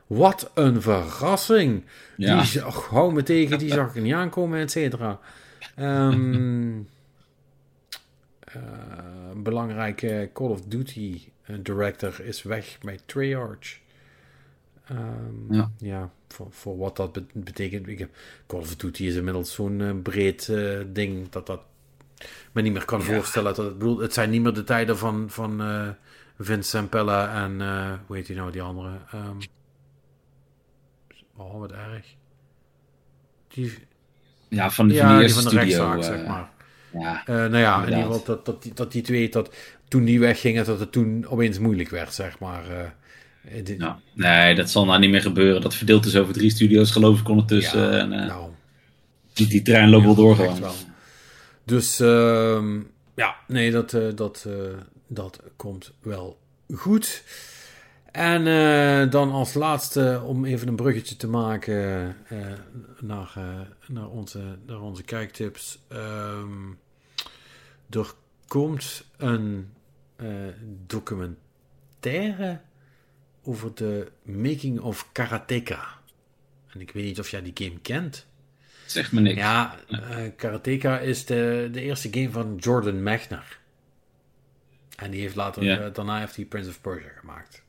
wat een verrassing. Ja. Die, och, hou me tegen, die zag ik niet aankomen, et cetera. Een belangrijke Call of Duty eh, director is weg bij Treyarch. Ehm, Ja. ja, voor, voor wat dat bet- betekent. Ik heb, Call of Duty is inmiddels zo'n eh, breed ding dat dat me niet meer kan voorstellen. Dat, het, bedoel, het zijn niet meer de tijden van, van eh Vince Zampella en hoe heet die nou, die andere? Ehm, oh, wat erg. Die, Ja, van, ja, van de studio. rechtszaak, eh, zeg maar. Ja, Eh, nou ja, in ieder geval dat, dat, die, dat die twee, dat toen die weggingen, dat het toen opeens moeilijk werd, zeg maar. eh. Nee, dat zal nou niet meer gebeuren. Dat verdeeld is over drie studio's, geloof ik, ondertussen. ja, en, nou, die, die trein loopt wel door gewoon. wel. Dus ehm, ja, nee, dat, dat, dat komt wel goed. En eh, dan als laatste, om even een bruggetje te maken eh, naar, eh, naar, onze, naar onze kijktips. Ehm, er komt een documentaire over de making of Karateka. En ik weet niet of jij die game kent. Zeg me niks. Ja, Karateka is de, de eerste game van Jordan Mechner. En die heeft later, daarna heeft hij Prince of Persia gemaakt.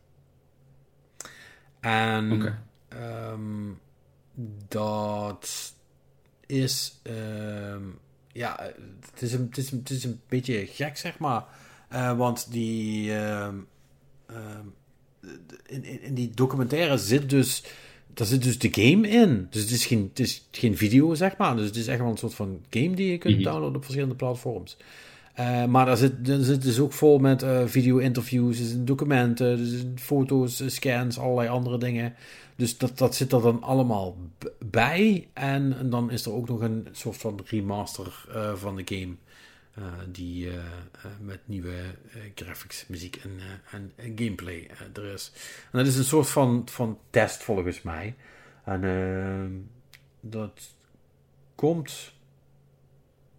En ehm, dat is, ehm, ja, het is, een, het, is een, het is een beetje gek, zeg maar. Eh, want die, ehm, in, in, in die documentaire zit dus, daar zit dus de game in. Dus het is geen, het is geen video, zeg maar. Dus het is echt wel een soort van game die je kunt Mhm. downloaden op verschillende platforms. Uh, maar daar zit, zit dus ook vol met uh, video-interviews, documenten, dus foto's, scans, allerlei andere dingen. Dus dat, dat zit er dan allemaal bij. En, dan is er ook nog een soort van remaster van de game. die met nieuwe graphics, muziek en, en, en gameplay er is. En dat is een soort van, van test volgens mij. En ehm, dat komt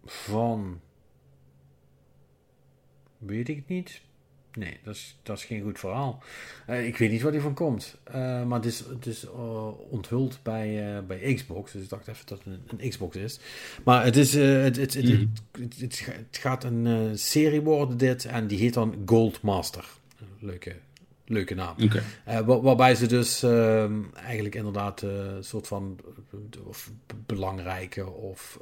van. Weet ik niet. Nee, dat is, dat is geen goed verhaal. Uh, ik weet niet waar die van komt. Uh, maar het is, het is uh, onthuld bij, bij Xbox. Dus ik dacht even dat het een, een Xbox is. Maar het, is, het, het, het, mm. het, het, gaat een serie worden, dit. En die heet dan Gold Master. Leuke, leuke naam. Okay. Waar, waarbij ze dus ehm, eigenlijk inderdaad een soort van of belangrijke of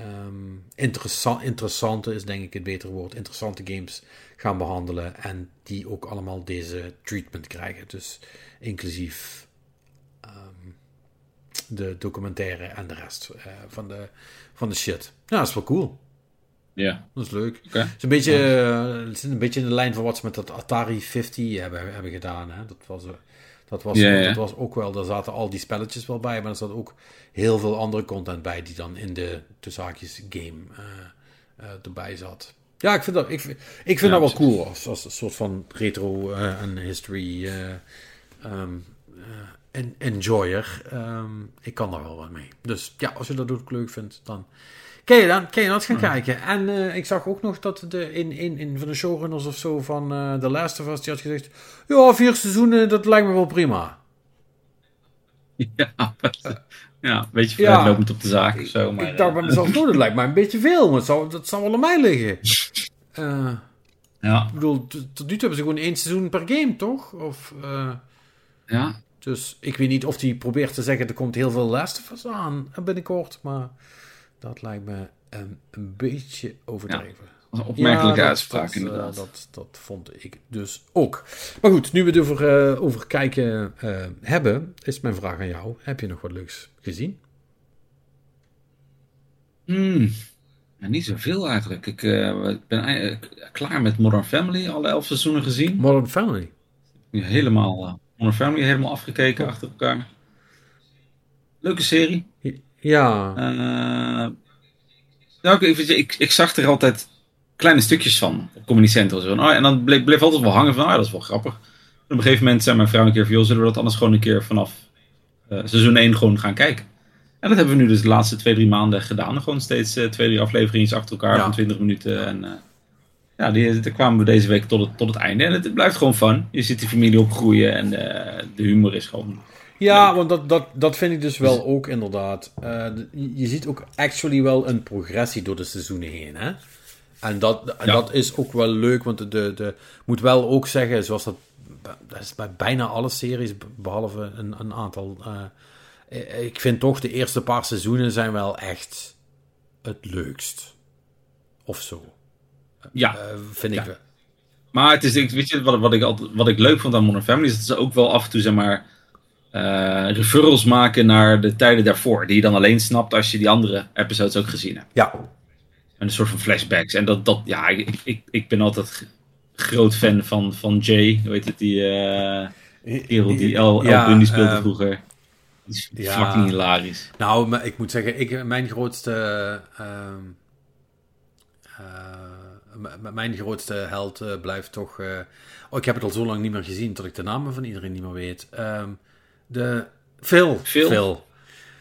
um, interessant, interessante is denk ik het betere woord, interessante games gaan behandelen en die ook allemaal deze treatment krijgen. Dus inclusief um, de documentaire en de rest uh, van, de, van de shit. Ja, dat is wel cool. Ja. Dat is leuk. Okay. Het, is een beetje, uh, het is een beetje in de lijn van wat ze met dat Atari 50 hebben, hebben gedaan. Hè? Dat was... Uh, dat was, ja, ja. dat was ook wel, daar zaten al die spelletjes wel bij, maar er zat ook heel veel andere content bij die dan in de tussenhaakjes game uh, erbij zat. Ja, ik vind dat, ik, ik vind ja, dat wel cool als, als een soort van retro uh, en history um, en, enjoyer. Um, ik kan daar wel wat mee. Dus ja, als je dat ook leuk vindt, dan Kun je dan, kun je dat gaan kijken. En uh, ik zag ook nog dat de, in, in, in van de showrunners of zo van uh, The Last of Us, die had gezegd, ja, vier seizoenen, dat lijkt me wel prima. Ja, ja een beetje vooruitlopend ja, op de zaak of zo. Maar, ik dacht bij mezelf, oh, dat lijkt mij een beetje veel, maar dat zou, dat zou wel aan mij liggen. Uh, ja. Ik bedoel, tot nu toe hebben ze gewoon één seizoen per game, toch? Of, ja. Dus ik weet niet of hij probeert te zeggen, er komt heel veel Last of Us aan binnenkort, maar... Dat lijkt me een, een beetje overdreven. Ja, een opmerkelijke ja, uitspraak dat, inderdaad. Dat, dat, vond ik dus ook. Maar goed, nu we het over, uh, over kijken uh, hebben, is mijn vraag aan jou. Heb je nog wat leuks gezien? Ja, niet zoveel eigenlijk. Ik ben klaar met Modern Family, alle elf seizoenen gezien. Modern Family? Helemaal, Modern Family helemaal afgekeken oh. achter elkaar. Leuke serie. Ja. Uh, nou, ik, ik, ik, zag er altijd kleine stukjes van op Comedy Central. Zo. Oh, en dan bleef, bleef altijd wel hangen van, oh, dat is wel grappig. En op een gegeven moment zei mijn vrouw een keer van, joh, zullen we dat anders gewoon een keer vanaf uh, seizoen 1 gewoon gaan kijken? En dat hebben we nu dus de laatste twee, drie maanden gedaan. Gewoon steeds uh, twee, drie afleveringen achter elkaar ja. van 20 minuten. En uh, ja, die, daar kwamen we deze week tot het, tot het einde. En het, het blijft gewoon fun. Je ziet die familie opgroeien en de humor is gewoon ja, want dat, dat, dat vind ik dus wel ook inderdaad. Uh, je ziet ook actually wel een progressie door de seizoenen heen. Hè? En dat, ja. dat is ook wel leuk, want de, de, de moet wel ook zeggen, zoals dat, dat is bij bijna alle series, behalve een, een aantal. Uh, ik vind toch de eerste paar seizoenen zijn wel echt het leukst. Of zo. Ja. Uh, vind ja. ik. Maar het is, weet je, wat, wat, ik altijd, wat ik leuk vond aan Modern Family, is dat ze ook wel af en toe, zeg maar uh, referrals maken naar de tijden daarvoor. Die je dan alleen snapt als je die andere episodes ook gezien hebt. Ja. En een soort van flashbacks. En dat, dat ja, ik, ik, ik ben altijd groot fan van, van Jay. Hoe heet het, die uh, kerel die El, ja, El Bundy speelde uh, vroeger. Die is ja. fucking hilarisch. Nou, maar ik moet zeggen, ik, mijn grootste... mijn grootste held blijft toch... oh, ik heb het al zo lang niet meer gezien dat ik de namen van iedereen niet meer weet. Um, de Phil. Phil. Phil.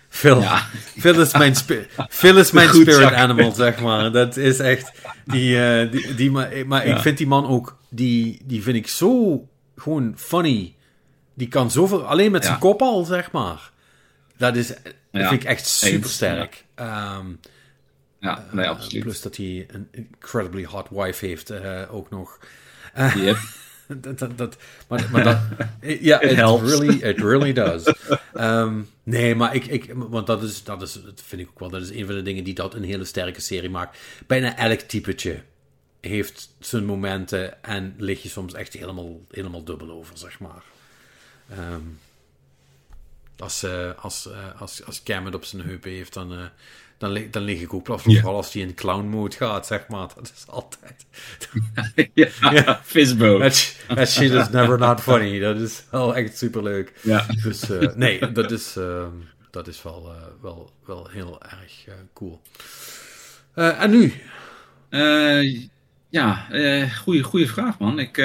Phil. Ja. Phil is mijn, spi Phil is mijn spirit animal, zeg maar. Dat is echt... Die, uh, die, die, maar maar ja. ik vind die man ook... Die, die vind ik zo gewoon funny. Die kan zoveel... Alleen met zijn kop al, zeg maar. Dat is... Dat vind ik echt super sterk. Um, ja, nee, absoluut. Uh, plus dat hij een incredibly hot wife heeft uh, ook nog. yep. Dat, dat, dat, maar, maar dat, ja, it, it really, it really does. Um, nee, maar ik, ik, want dat is, dat is, dat vind ik ook wel, dat is een van de dingen die dat een hele sterke serie maakt. Bijna elk typetje heeft zijn momenten en lig je soms echt helemaal, helemaal dubbel over, zeg maar. Um, Als, eh, als, eh, als, als Cam het op zijn heupen heeft, dan, eh, dan, li- dan lig ik ook plat. Ja. Vooral als hij in clown mode gaat, zeg maar. Dat is altijd... ja, Ja. Fishbowl. That, sh- that shit is never not funny. Dat is wel echt superleuk. Ja. Dus eh, nee, dat is, ehm, dat is wel, eh, wel, wel heel erg eh, cool. En nu? Ja, goede, goede vraag, man. Ik,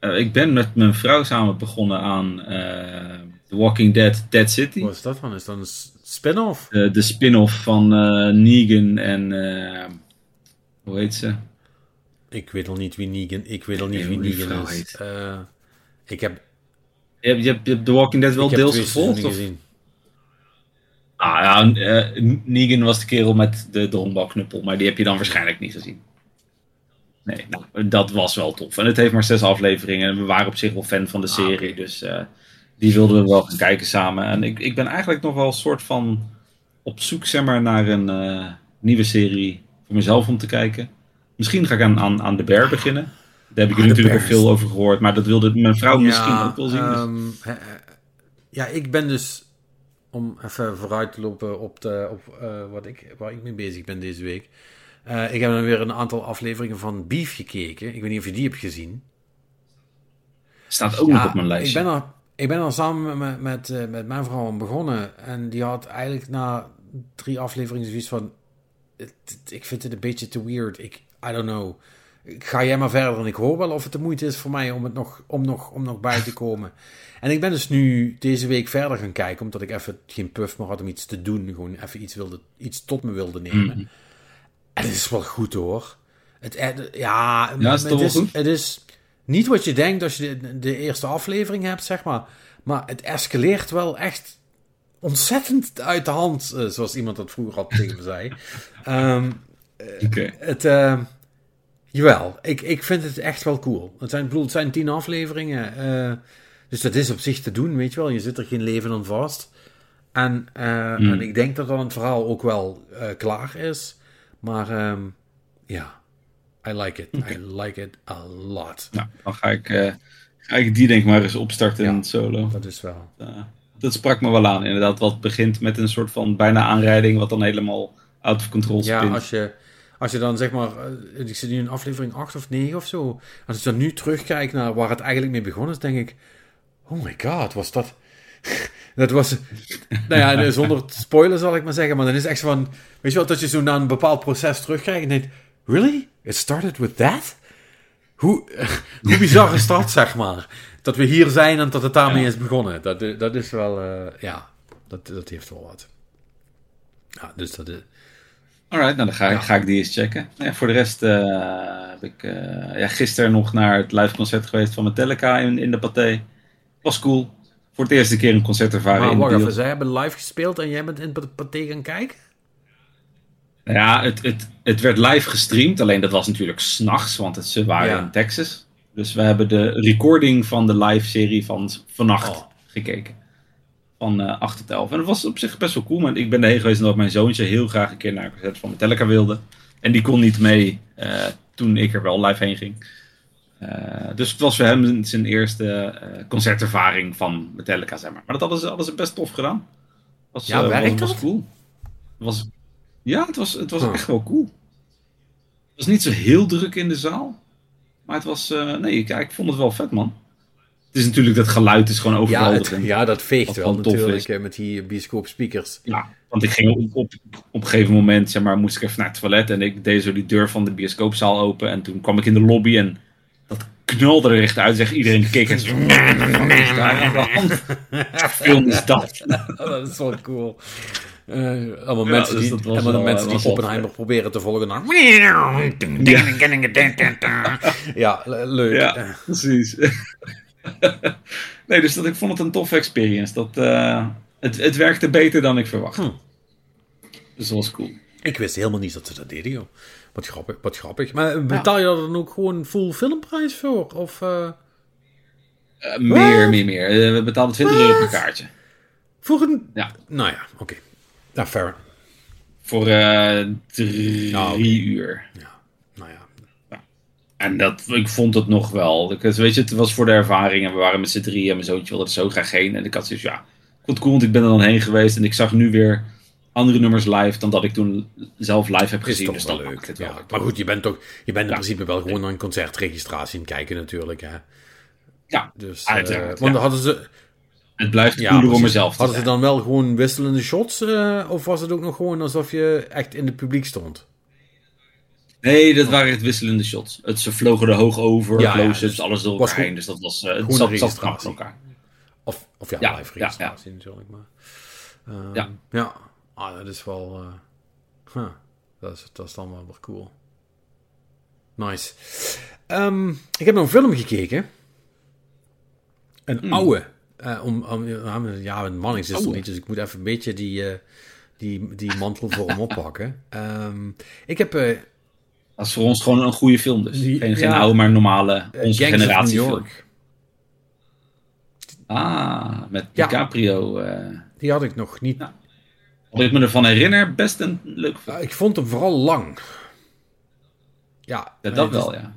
ik ben met mijn vrouw samen begonnen aan The Walking Dead Dead City. Wat is dat dan? Is dat een spin-off? Eh, de spin-off van eh, Negan en... eh, hoe heet ze? Ik weet al niet wie Negan, ik weet al niet wie Negan is. Eh, ik heb, Je hebt, je hebt, je hebt The Walking Dead wel deels gevolgd? Of? gezien. Ah ja, eh, Negan was de kerel met de, de honkbalknuppel, maar die heb je dan waarschijnlijk niet gezien. Nee, nou, dat was wel tof. En het heeft maar zes afleveringen en we waren op zich wel fan van de Ah, serie, dus eh, die wilden we wel gaan kijken samen. En ik, ik ben eigenlijk nog wel een soort van op zoek zeg maar, naar een eh, nieuwe serie voor mezelf om te kijken. Misschien ga ik aan, aan, aan The Bear beginnen. Daar heb ik Ah, er natuurlijk al veel over gehoord, maar dat wilde mijn vrouw misschien ook wel zien. dus- ehm, ja, ik ben dus, om even vooruit te lopen op, de, op eh, wat ik, waar ik mee bezig ben deze week. Eh, ik heb dan weer een aantal afleveringen van Beef gekeken. Ik weet niet of je die hebt gezien. Staat ook Ja, nog op mijn lijstje. Ik ben er, ik ben er samen met, met, eh, met mijn vrouw begonnen. En die had eigenlijk na drie afleveringen zoiets van... "Het- het- Ik vind het een beetje te weird. Ik, I don't know. Ga jij maar verder en ik hoor wel of het de moeite is voor mij om, het nog, om, nog, om nog bij te komen. En ik ben dus nu deze week verder gaan kijken, omdat ik even geen puff meer had om iets te doen. Gewoon even iets, wilde, iets tot me wilde nemen. Mhm. En het is wel goed hoor. Het, het- ja, Ja, is het wel is, goed? het is niet wat je denkt als je de, de eerste aflevering hebt, zeg maar. Maar het escaleert wel echt ontzettend uit de hand, eh, zoals iemand dat vroeger al tegen me zei. Ehm, Oké. het, eh, jawel, ik, ik vind het echt wel cool. Het zijn, bedoel, het zijn tien afleveringen. eh, dus dat is op zich te doen, weet je wel. Je zit er geen leven aan vast. En, Hmm. en ik denk dat dan het verhaal ook wel eh, klaar is. Maar ehm, ja, I like it. I like it a lot. Nou, dan ga ik, eh, ga ik die denk ik maar eens opstarten Ja. in het solo. Dat is wel. Eh, dat sprak me wel aan, inderdaad. Wat begint met een soort van bijna aanrijding, wat dan helemaal out of control Ja, spint. als je, als je dan zeg maar, eh, ik zit nu in aflevering 8 of 9 of zo. Als ik dan nu terugkijk naar waar het eigenlijk mee begonnen is, denk ik, oh my god, was dat... dat was, nou ja, zonder spoiler zal ik maar zeggen, maar dan is echt van, weet je wel, dat je zo naar een bepaald proces terugkijkt en denkt, really? It started with that? Hoe, hoe bizar is dat, zeg maar? Dat we hier zijn en dat het daarmee Ja. is begonnen. Dat, dat is wel, eh, ja, dat, dat heeft wel wat. Ja, dus dat is... Alright, nou dan ga, Ja. ga ik die eens checken. Ja, voor de rest eh, heb ik eh, ja, gisteren nog naar het live concert geweest van Metallica in, in de Pathé. Was cool. Voor het eerste keer een concert ervaren Maar wacht even, zij hebben live gespeeld en jij bent in het pathé gaan kijken? Ja, het, het, het werd live gestreamd, alleen dat was natuurlijk s'nachts, want het, ze waren Ja. in Texas. Dus we hebben de recording van de live serie van vannacht Oh. gekeken. Van eh 8 tot 11. En dat was op zich best wel cool, want ik ben erheen geweest omdat mijn zoontje heel graag een keer naar een concert van Metallica wilde. En die kon niet mee eh, toen ik er wel live heen ging. Eh, dus het was voor hem zijn eerste concertervaring van Metallica, zeg maar. Maar dat hadden ze, hadden ze best tof gedaan. Was, Ja, werkt was, was dat? cool. Was, ja, het was, het was echt wel cool. Het was niet zo heel druk in de zaal. Maar het was, eh, nee, ik, ik vond het wel vet, man. Het is natuurlijk, dat geluid is gewoon Ja, het, ja, dat veegt wel natuurlijk is. eh, met die bioscoop speakers. Ja, want ik ging op, op, op een gegeven moment, zeg maar, moest ik even naar het toilet en ik deed zo die deur van de bioscoopzaal open en toen kwam ik in de lobby en dat knalde er echt uit. Zeg, iedereen keek en zo, film is dat? Oh, dat is wel cool. Eh, allemaal Ja, mensen dus die, allemaal wel- mensen was die Oppenheimer proberen te volgen. Dan... Ja, le- leuk. Ja, precies. nee, dus dat, ik vond het een toffe experience. Dat, eh, het, het werkte beter dan ik verwachtte. Hm. Dus dat was cool. Ik wist helemaal niet dat ze dat deden, joh. Wat grappig. Wat grappig. Maar betaal je daar dan ook gewoon full filmprijs voor? Of eh, Eh, meer, meer, meer. Eh, we betaalden 20 euro per kaartje. voor een... Ja. Nou ja, oké. Nou, fair. Voor eh, drie Nou, uur. Ja, nou ja. En dat, ik vond het nog wel. Ik, weet je, het was voor de ervaring en we waren met z'n drieën en mijn zoontje wilde er zo graag heen. En ik had zoiets, ja, vond het cool, want ik ben er dan heen geweest en ik zag nu weer andere nummers live dan dat ik toen zelf live heb Is gezien. toch Dus dat leuk. Ja. Maar goed, je bent, toch, je bent in Ja. principe wel gewoon naar een concertregistratie aan het kijken natuurlijk. Hè. Ja, Dus, Uiteraard, eh, want ja. hadden ze, het blijft ja, cooler om mezelf te hadden ze dan wel gewoon wisselende shots? eh, of was het ook nog gewoon alsof je echt in het publiek stond? Nee, dat waren het wisselende shots. Het, ze vlogen er hoog over, Ja, ja, close-ups, dus alles door elkaar heen. Dus dat was, eh, het zat, een zat elkaar. Of, of ja, Ja, live ja, registratie natuurlijk. Maar, Ehm, Ja. ja. Ah, dat is wel... eh, huh. dat, is, dat is dan wel weer cool. Nice. Ehm, ik heb nog een film gekeken. Een Hmm. oude. Eh, om, om, ja, een Mannings is het Oude. niet, dus ik moet even een beetje die, eh, die, die mantel voor hem oppakken. Ehm, ik heb eh Dat is voor ons gewoon een goede film dus. Die- geen, oude, maar normale, onze generatie film. Ah, met. DiCaprio. Die had ik nog niet. Ja. wat ik me ervan herinner, best een leuk film. Ik vond hem vooral lang. Ja, dat wel, ja.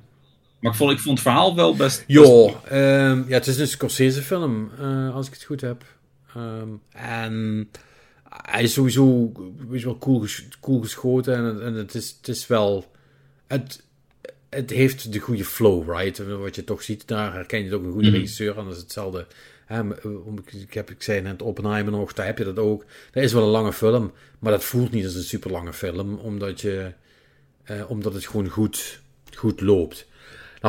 Maar ik vond, ik vond het verhaal wel best... Jo, best- ehm, ja, het is een Scorsese-film, eh, als ik het goed heb. Ehm, en hij is sowieso je wel, cool, ges- cool geschoten en, het- en het, is, het is wel... Het, het heeft de goede flow, right? Wat je toch ziet, daar herken je het ook een goede Mhm. regisseur. En dat is hetzelfde. Hè, ik, ik, heb, ik zei net Oppenheimer nog, daar heb je dat ook. Dat is wel een lange film, maar dat voelt niet als een super lange film, omdat, je, eh, omdat het gewoon goed, goed loopt.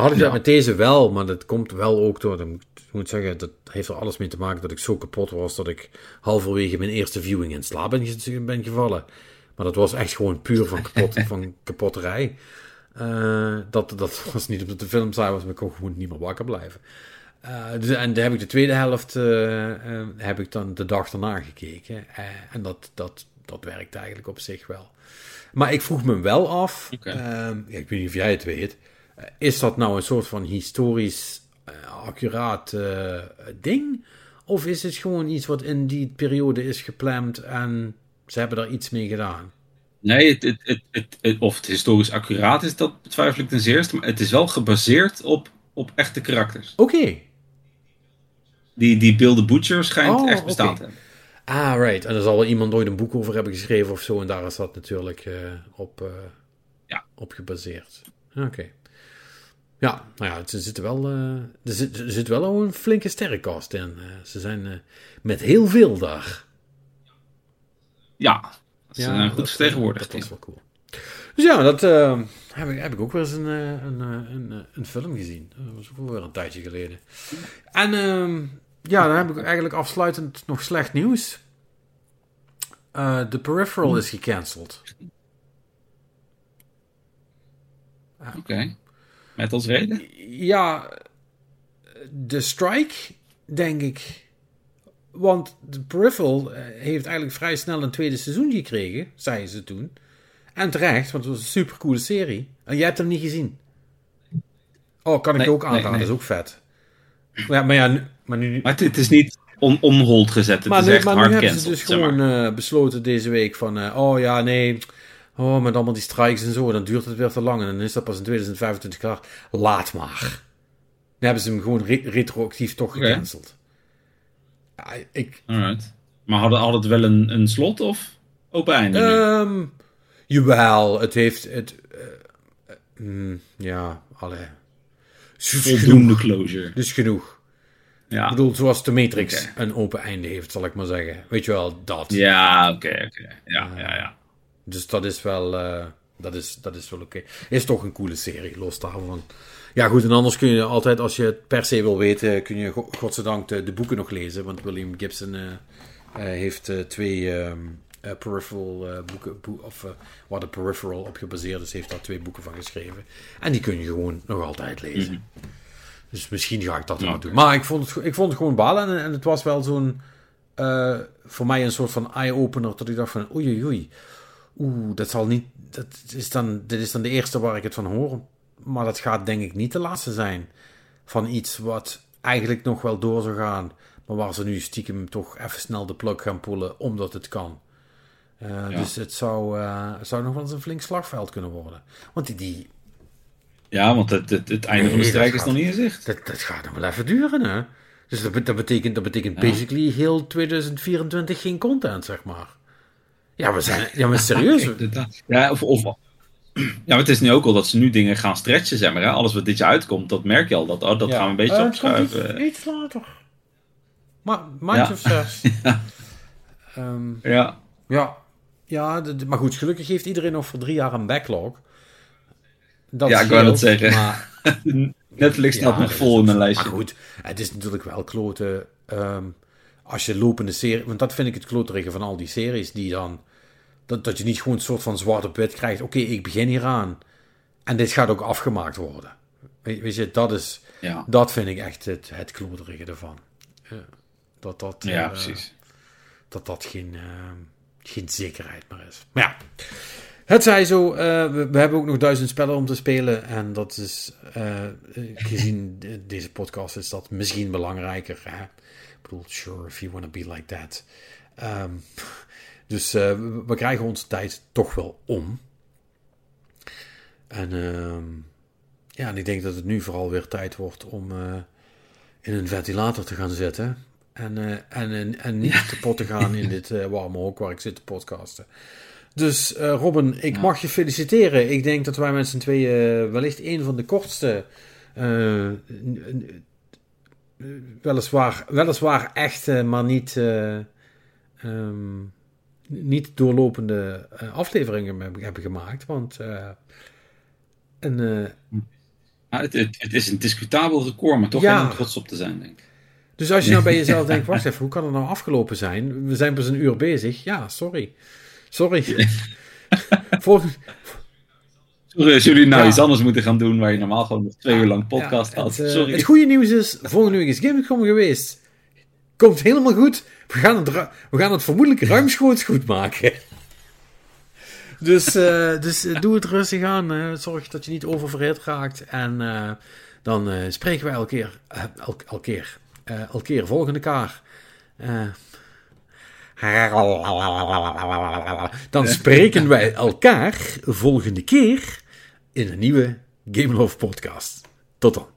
Had ik dat Ja. met deze wel, maar dat komt wel ook door, ik moet zeggen, dat heeft er alles mee te maken dat ik zo kapot was dat ik halverwege mijn eerste viewing in slaap ben, ge- ben gevallen. Maar dat was echt gewoon puur van, kapot, van kapotterij. Eh, dat, dat was niet omdat de film saai was, maar ik kon gewoon niet meer wakker blijven. Eh, dus, en daar heb ik de tweede helft eh, heb ik dan de dag daarna gekeken. En dat, dat, dat werkt eigenlijk op zich wel. Maar ik vroeg me wel af, ehm, ik weet niet of jij het weet, is dat nou een soort van historisch eh, accuraat eh, ding? Of is het gewoon iets wat in die periode is gepland en ze hebben daar iets mee gedaan? Nee, het, het, het, of het historisch accuraat is, dat betwijfel ik ten zeerste. Maar het is wel gebaseerd op, op echte karakters. Oké. Die, die Bill the Butcher schijnt Oh, echt bestaan te hebben. Ah, right. En er zal wel iemand ooit een boek over hebben geschreven of zo. En daar is dat natuurlijk eh, op, eh, Ja. op gebaseerd. Oké. Ja, nou ja, ze zitten wel, eh, er, zit, er zit wel al een flinke sterrenkast in. Eh, ze zijn eh, met heel veel daar. Ja, is Ja, dat- goed vertegenwoordigd. Dat ja. wel cool. Dus ja, dat eh, heb, ik, heb ik ook wel eens een, een, een, een film gezien. Dat was ook weer een tijdje geleden. En ehm, ja, dan heb ik eigenlijk afsluitend nog slecht nieuws. Eh The Peripheral is gecanceld. Oké. Met als reden? Ja, de strike, denk ik. Want de Peripheral eh, heeft eigenlijk vrij snel een tweede seizoen gekregen, zeiden ze toen. En terecht, want het was een supercoole serie. En jij hebt hem niet gezien. Oh, kan ik Nee, je ook aanraden, nee. dat is ook vet. Maar ja, maar ja, nu, maar nu, Maar het, is niet on, on gezet. Het maar is nu, echt maar nu hebben ze dus zeg maar. gewoon eh, besloten deze week van... eh, oh ja, nee... Oh, met allemaal die strikes en zo, dan duurt het weer te lang. En dan is dat pas in 2025 klaar. Laat maar. Dan hebben ze hem gewoon re- retroactief toch gecanceld. Ja, ik... Alright. Maar hadden had het wel een, een slot of open einde? ehm jawel, het heeft... Het, eh, eh, mm, ja, alle... Voldoende closure. Dus genoeg. Ja, Ik bedoel, zoals de Matrix een open einde heeft, zal ik maar zeggen. Weet je wel, dat. ja oké, oké. Ja, ja, ja. Dus dat is wel, eh, dat is, dat is wel oké. Is toch een coole serie, los daarvan. Ja, goed, en anders kun je altijd, als je het per se wil weten, kun je go- godzijdank de, de boeken nog lezen. Want William Gibson eh, eh, heeft twee ehm, eh, peripheral boeken, boe- of waar de peripheral op gebaseerd is, heeft daar twee boeken van geschreven. En die kun je gewoon nog altijd lezen. Dus misschien ga ik dat Oké. doen. Maar ik vond het, ik vond het gewoon balen en, en het was wel zo'n, voor mij een soort van eye-opener, dat ik dacht van oei oei oei. Oeh, dat zal niet. Dat is dan, dit is dan de eerste waar ik het van hoor. Maar dat gaat denk ik niet de laatste zijn. Van iets wat eigenlijk nog wel door zou gaan. Maar waar ze nu stiekem toch even snel de plug gaan poelen omdat het kan. Eh, Dus het zou, eh, het zou nog wel eens een flink slagveld kunnen worden. Want die, die, Ja, want het, het, het einde van de strijd is nog niet in zicht. dat, dat gaat nog wel even duren, hè? Dus dat, dat betekent, dat betekent basically heel 2024 geen content, zeg maar. Ja, we zijn, ja, maar serieus. ja, of, of, ja, maar het is nu ook al dat ze nu dingen gaan stretchen, zeg maar. Hè? Alles wat dit jaar uitkomt, dat merk je al. Dat, oh, dat gaan we een beetje uh, opschuiven. Iets, iets later. Maar, maandje of zes. ja. Um, ja. Ja, ja de, maar goed, gelukkig heeft iedereen nog voor drie jaar een backlog. Dat ja, ik wou het zeggen. Maar... Netflix staat ja, nog vol in mijn lijstje. Maar goed, het is natuurlijk wel kloten. Um, als je lopende serie. Want dat vind ik het kloterige van al die series die dan. Dat, dat je niet gewoon een soort van zwart op wit krijgt. Oké, ik begin hieraan. En dit gaat ook afgemaakt worden. Weet, je, dat is. Ja. Dat vind ik echt het, het kloterige ervan. Dat dat. Ja, uh, precies. Dat dat geen, uh, geen zekerheid meer is. Maar ja. Het zij zo, uh, we, we, hebben ook nog duizend spellen om te spelen. En dat is, uh, gezien deze podcast, is dat misschien belangrijker. Hè? Ik bedoel, sure, if you want to be like that. Um, dus uh, we krijgen onze tijd toch wel om. En, ja, en ik denk dat het nu vooral weer tijd wordt om in een ventilator te gaan zitten. En, en, en, niet te pot te gaan in dit warme hok waar ik zit te podcasten. Dus uh, Robin, ik mag je feliciteren. Ik denk dat wij met z'n tweeën wellicht een van de kortste, uh, weliswaar, weliswaar echte, maar niet, uh, um, niet doorlopende afleveringen hebben gemaakt. Want een, ja, het, het, het, is een discutabel record, maar toch ja. om trots op te zijn, denk ik. Dus als je nou bij jezelf denkt, wacht even, hoe kan het nou afgelopen zijn? We zijn pas een uur bezig. Ja, sorry. Sorry. Volgende... Sorry jullie nou iets anders moeten gaan doen waar je normaal gewoon nog twee uur lang podcast ja, had. Het, uh, Sorry. het goede nieuws is, volgende week is Gamecom geweest. Komt helemaal goed. We gaan het, we gaan het vermoedelijk ruimschoots goed maken. Dus, uh, dus uh, doe het rustig aan. zorg dat je niet oververhit raakt. En dan spreken wij elke keer, elke keer, elke keer volgende kaar. Dan spreken wij elkaar volgende keer in een nieuwe Game Love podcast. Tot dan.